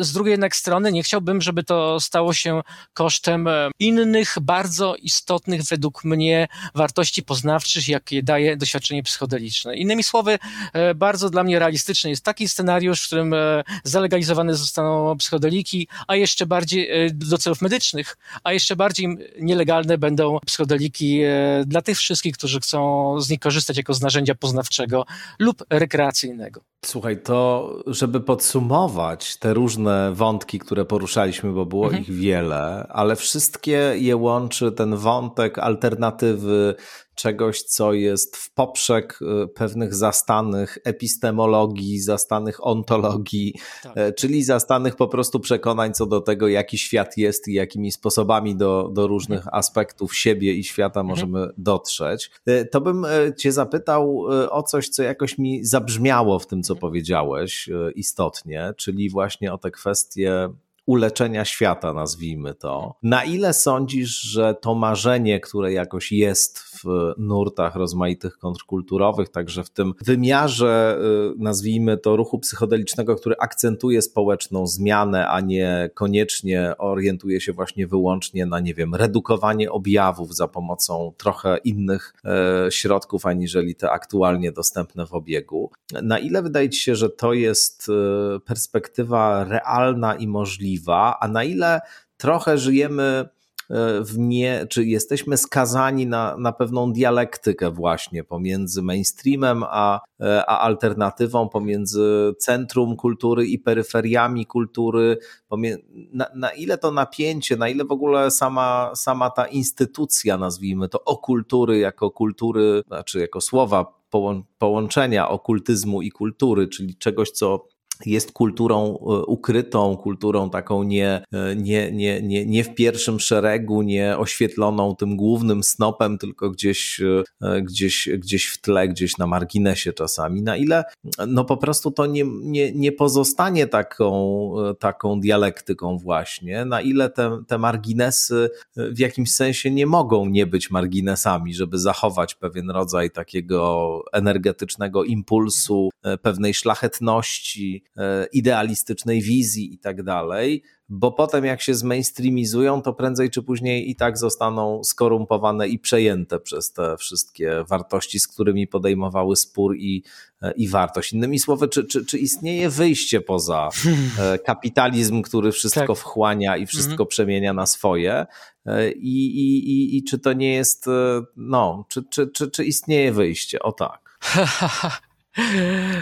Z drugiej jednak strony nie chciałbym, żeby to stało się kosztem innych, bardzo istotnych według mnie wartości poznawczych, jakie daje doświadczenie psychodeliczne. Innymi słowy, e, bardzo dla mnie realistyczny jest taki scenariusz, w którym e, zalegalizowane zostaną psychodeliki, a jeszcze bardziej e, do celów medycznych, a jeszcze bardziej nielegalne będą psychodeliki dla tych wszystkich, którzy chcą z nich korzystać jako z narzędzia poznawczego lub rekreacyjnego. Słuchaj, to żeby podsumować te różne wątki, które poruszaliśmy, bo było mhm. ich wiele, ale wszystkie je łączy ten wątek alternatywy czegoś, co jest w poprzek y, pewnych zastanych epistemologii, zastanych ontologii, tak. E, czyli zastanych po prostu przekonań co do tego, jaki świat jest i jakimi sposobami do, do różnych mhm. aspektów siebie i świata mhm. możemy dotrzeć. E, to bym e, Cię zapytał o coś, co jakoś mi zabrzmiało w tym, co mhm. powiedziałeś istotnie, czyli właśnie o te kwestie uleczenia świata, nazwijmy to. Na ile sądzisz, że to marzenie, które jakoś jest w nurtach rozmaitych kontrkulturowych, także w tym wymiarze, y, nazwijmy to, ruchu psychodelicznego, który akcentuje społeczną zmianę, a nie koniecznie orientuje się właśnie wyłącznie na, nie wiem, redukowanie objawów za pomocą trochę innych e, środków, aniżeli te aktualnie dostępne w obiegu. Na ile wydaje ci się, że to jest e, perspektywa realna i możliwa, a na ile trochę żyjemy w nie, czy jesteśmy skazani na, na pewną dialektykę właśnie pomiędzy mainstreamem a, e, a alternatywą, pomiędzy centrum kultury i peryferiami kultury, na, na ile to napięcie, na ile w ogóle sama, sama ta instytucja, nazwijmy to, okultury jako kultury, znaczy jako słowa połączenia okultyzmu i kultury, czyli czegoś, co jest kulturą e, ukrytą, kulturą taką nie, e, nie, nie, nie, nie w pierwszym szeregu, nie oświetloną tym głównym snopem, tylko gdzieś, e, gdzieś, gdzieś w tle, gdzieś na marginesie czasami. Na ile no po prostu to nie, nie, nie pozostanie taką, taką dialektyką właśnie, na ile te, te marginesy w jakimś sensie nie mogą nie być marginesami, żeby zachować pewien rodzaj takiego energetycznego impulsu, pewnej szlachetności, idealistycznej wizji i tak dalej, bo potem jak się zmainstreamizują, to prędzej czy później i tak zostaną skorumpowane i przejęte przez te wszystkie wartości, z którymi podejmowały spór i, e, i wartość. Innymi słowy, czy, czy, czy istnieje wyjście poza e, kapitalizm, który wszystko tak. wchłania i wszystko mhm. przemienia na swoje? I, i, i, I czy to nie jest, no, czy, czy, czy, czy istnieje wyjście? O tak.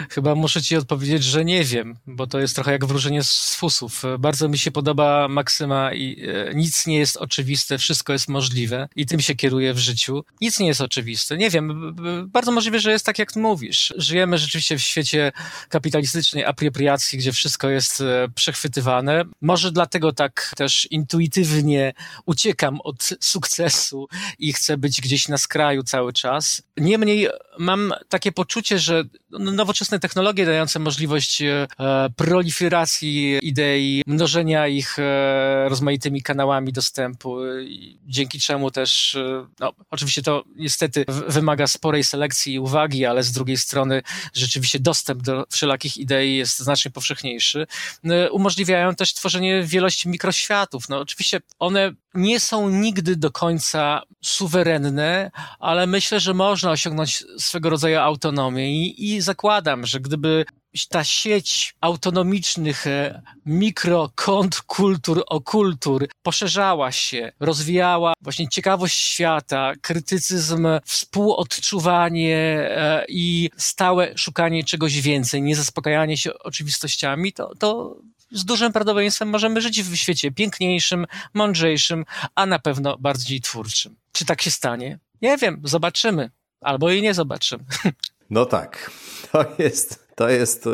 Chyba muszę ci odpowiedzieć, że nie wiem, bo to jest trochę jak wróżenie z fusów. Bardzo mi się podoba maksyma i e, nic nie jest oczywiste, wszystko jest możliwe i tym się kieruję w życiu. Nic nie jest oczywiste. Nie wiem, bardzo możliwe, że jest tak, jak mówisz. Żyjemy rzeczywiście w świecie kapitalistycznej apropriacji, gdzie wszystko jest e, przechwytywane. Może dlatego tak też intuitywnie uciekam od sukcesu i chcę być gdzieś na skraju cały czas. Niemniej mam takie poczucie, że nowoczesne technologie dające możliwość e, proliferacji idei, mnożenia ich e, rozmaitymi kanałami dostępu, dzięki czemu też, e, no, oczywiście to niestety wymaga sporej selekcji i uwagi, ale z drugiej strony rzeczywiście dostęp do wszelakich idei jest znacznie powszechniejszy, umożliwiają też tworzenie wielości mikroświatów. No, oczywiście one nie są nigdy do końca suwerenne, ale myślę, że można osiągnąć swego rodzaju autonomię. I, i zakładam, że gdyby ta sieć autonomicznych e, mikrokontrkultur, okultur poszerzała się, rozwijała właśnie ciekawość świata, krytycyzm, współodczuwanie e, i stałe szukanie czegoś więcej, nie zaspokajanie się oczywistościami, to, to z dużym prawdopodobieństwem możemy żyć w świecie piękniejszym, mądrzejszym, a na pewno bardziej twórczym. Czy tak się stanie? Nie wiem, zobaczymy. Albo i nie zobaczymy. No tak, to jest, to jest e,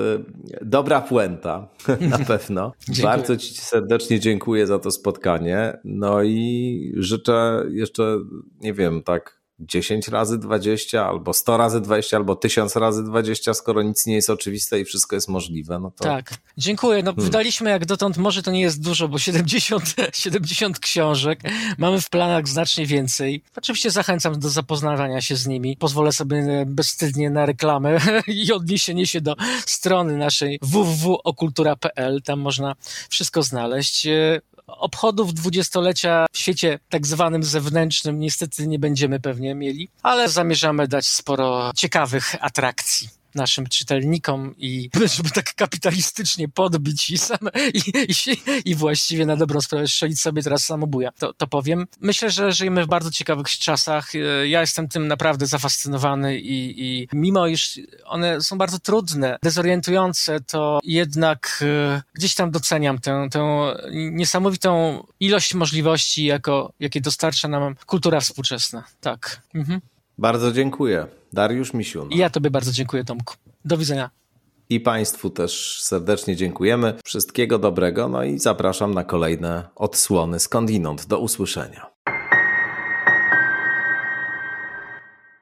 dobra puenta, na pewno. Bardzo Ci serdecznie dziękuję za to spotkanie. No i życzę jeszcze, nie wiem, tak 10 razy 20, albo 100 razy 20, albo 1000 razy 20, skoro nic nie jest oczywiste i wszystko jest możliwe. No to... Tak, dziękuję. No, hmm. Wydaliśmy jak dotąd, może to nie jest dużo, bo 70, 70 książek. Mamy w planach znacznie więcej. Oczywiście zachęcam do zapoznawania się z nimi. Pozwolę sobie bezwstydnie na reklamę i odniesienie się do strony naszej www.okultura.pl. Tam można wszystko znaleźć obchodów dwudziestolecia w świecie tak zwanym zewnętrznym niestety nie będziemy pewnie mieli, ale zamierzamy dać sporo ciekawych atrakcji naszym czytelnikom i żeby tak kapitalistycznie podbić i, same, i, i, i właściwie na dobrą sprawę strzelić sobie teraz samobuja, to, to powiem. Myślę, że żyjemy w bardzo ciekawych czasach. E, ja jestem tym naprawdę zafascynowany i, i mimo iż one są bardzo trudne, dezorientujące, to jednak e, gdzieś tam doceniam tę, tę niesamowitą ilość możliwości, jako, jakie dostarcza nam kultura współczesna. Tak. Mhm. Bardzo dziękuję. Dariusz Misiun. I ja Tobie bardzo dziękuję, Tomku. Do widzenia. I Państwu też serdecznie dziękujemy. Wszystkiego dobrego, no i zapraszam na kolejne odsłony skądinąd. Do usłyszenia.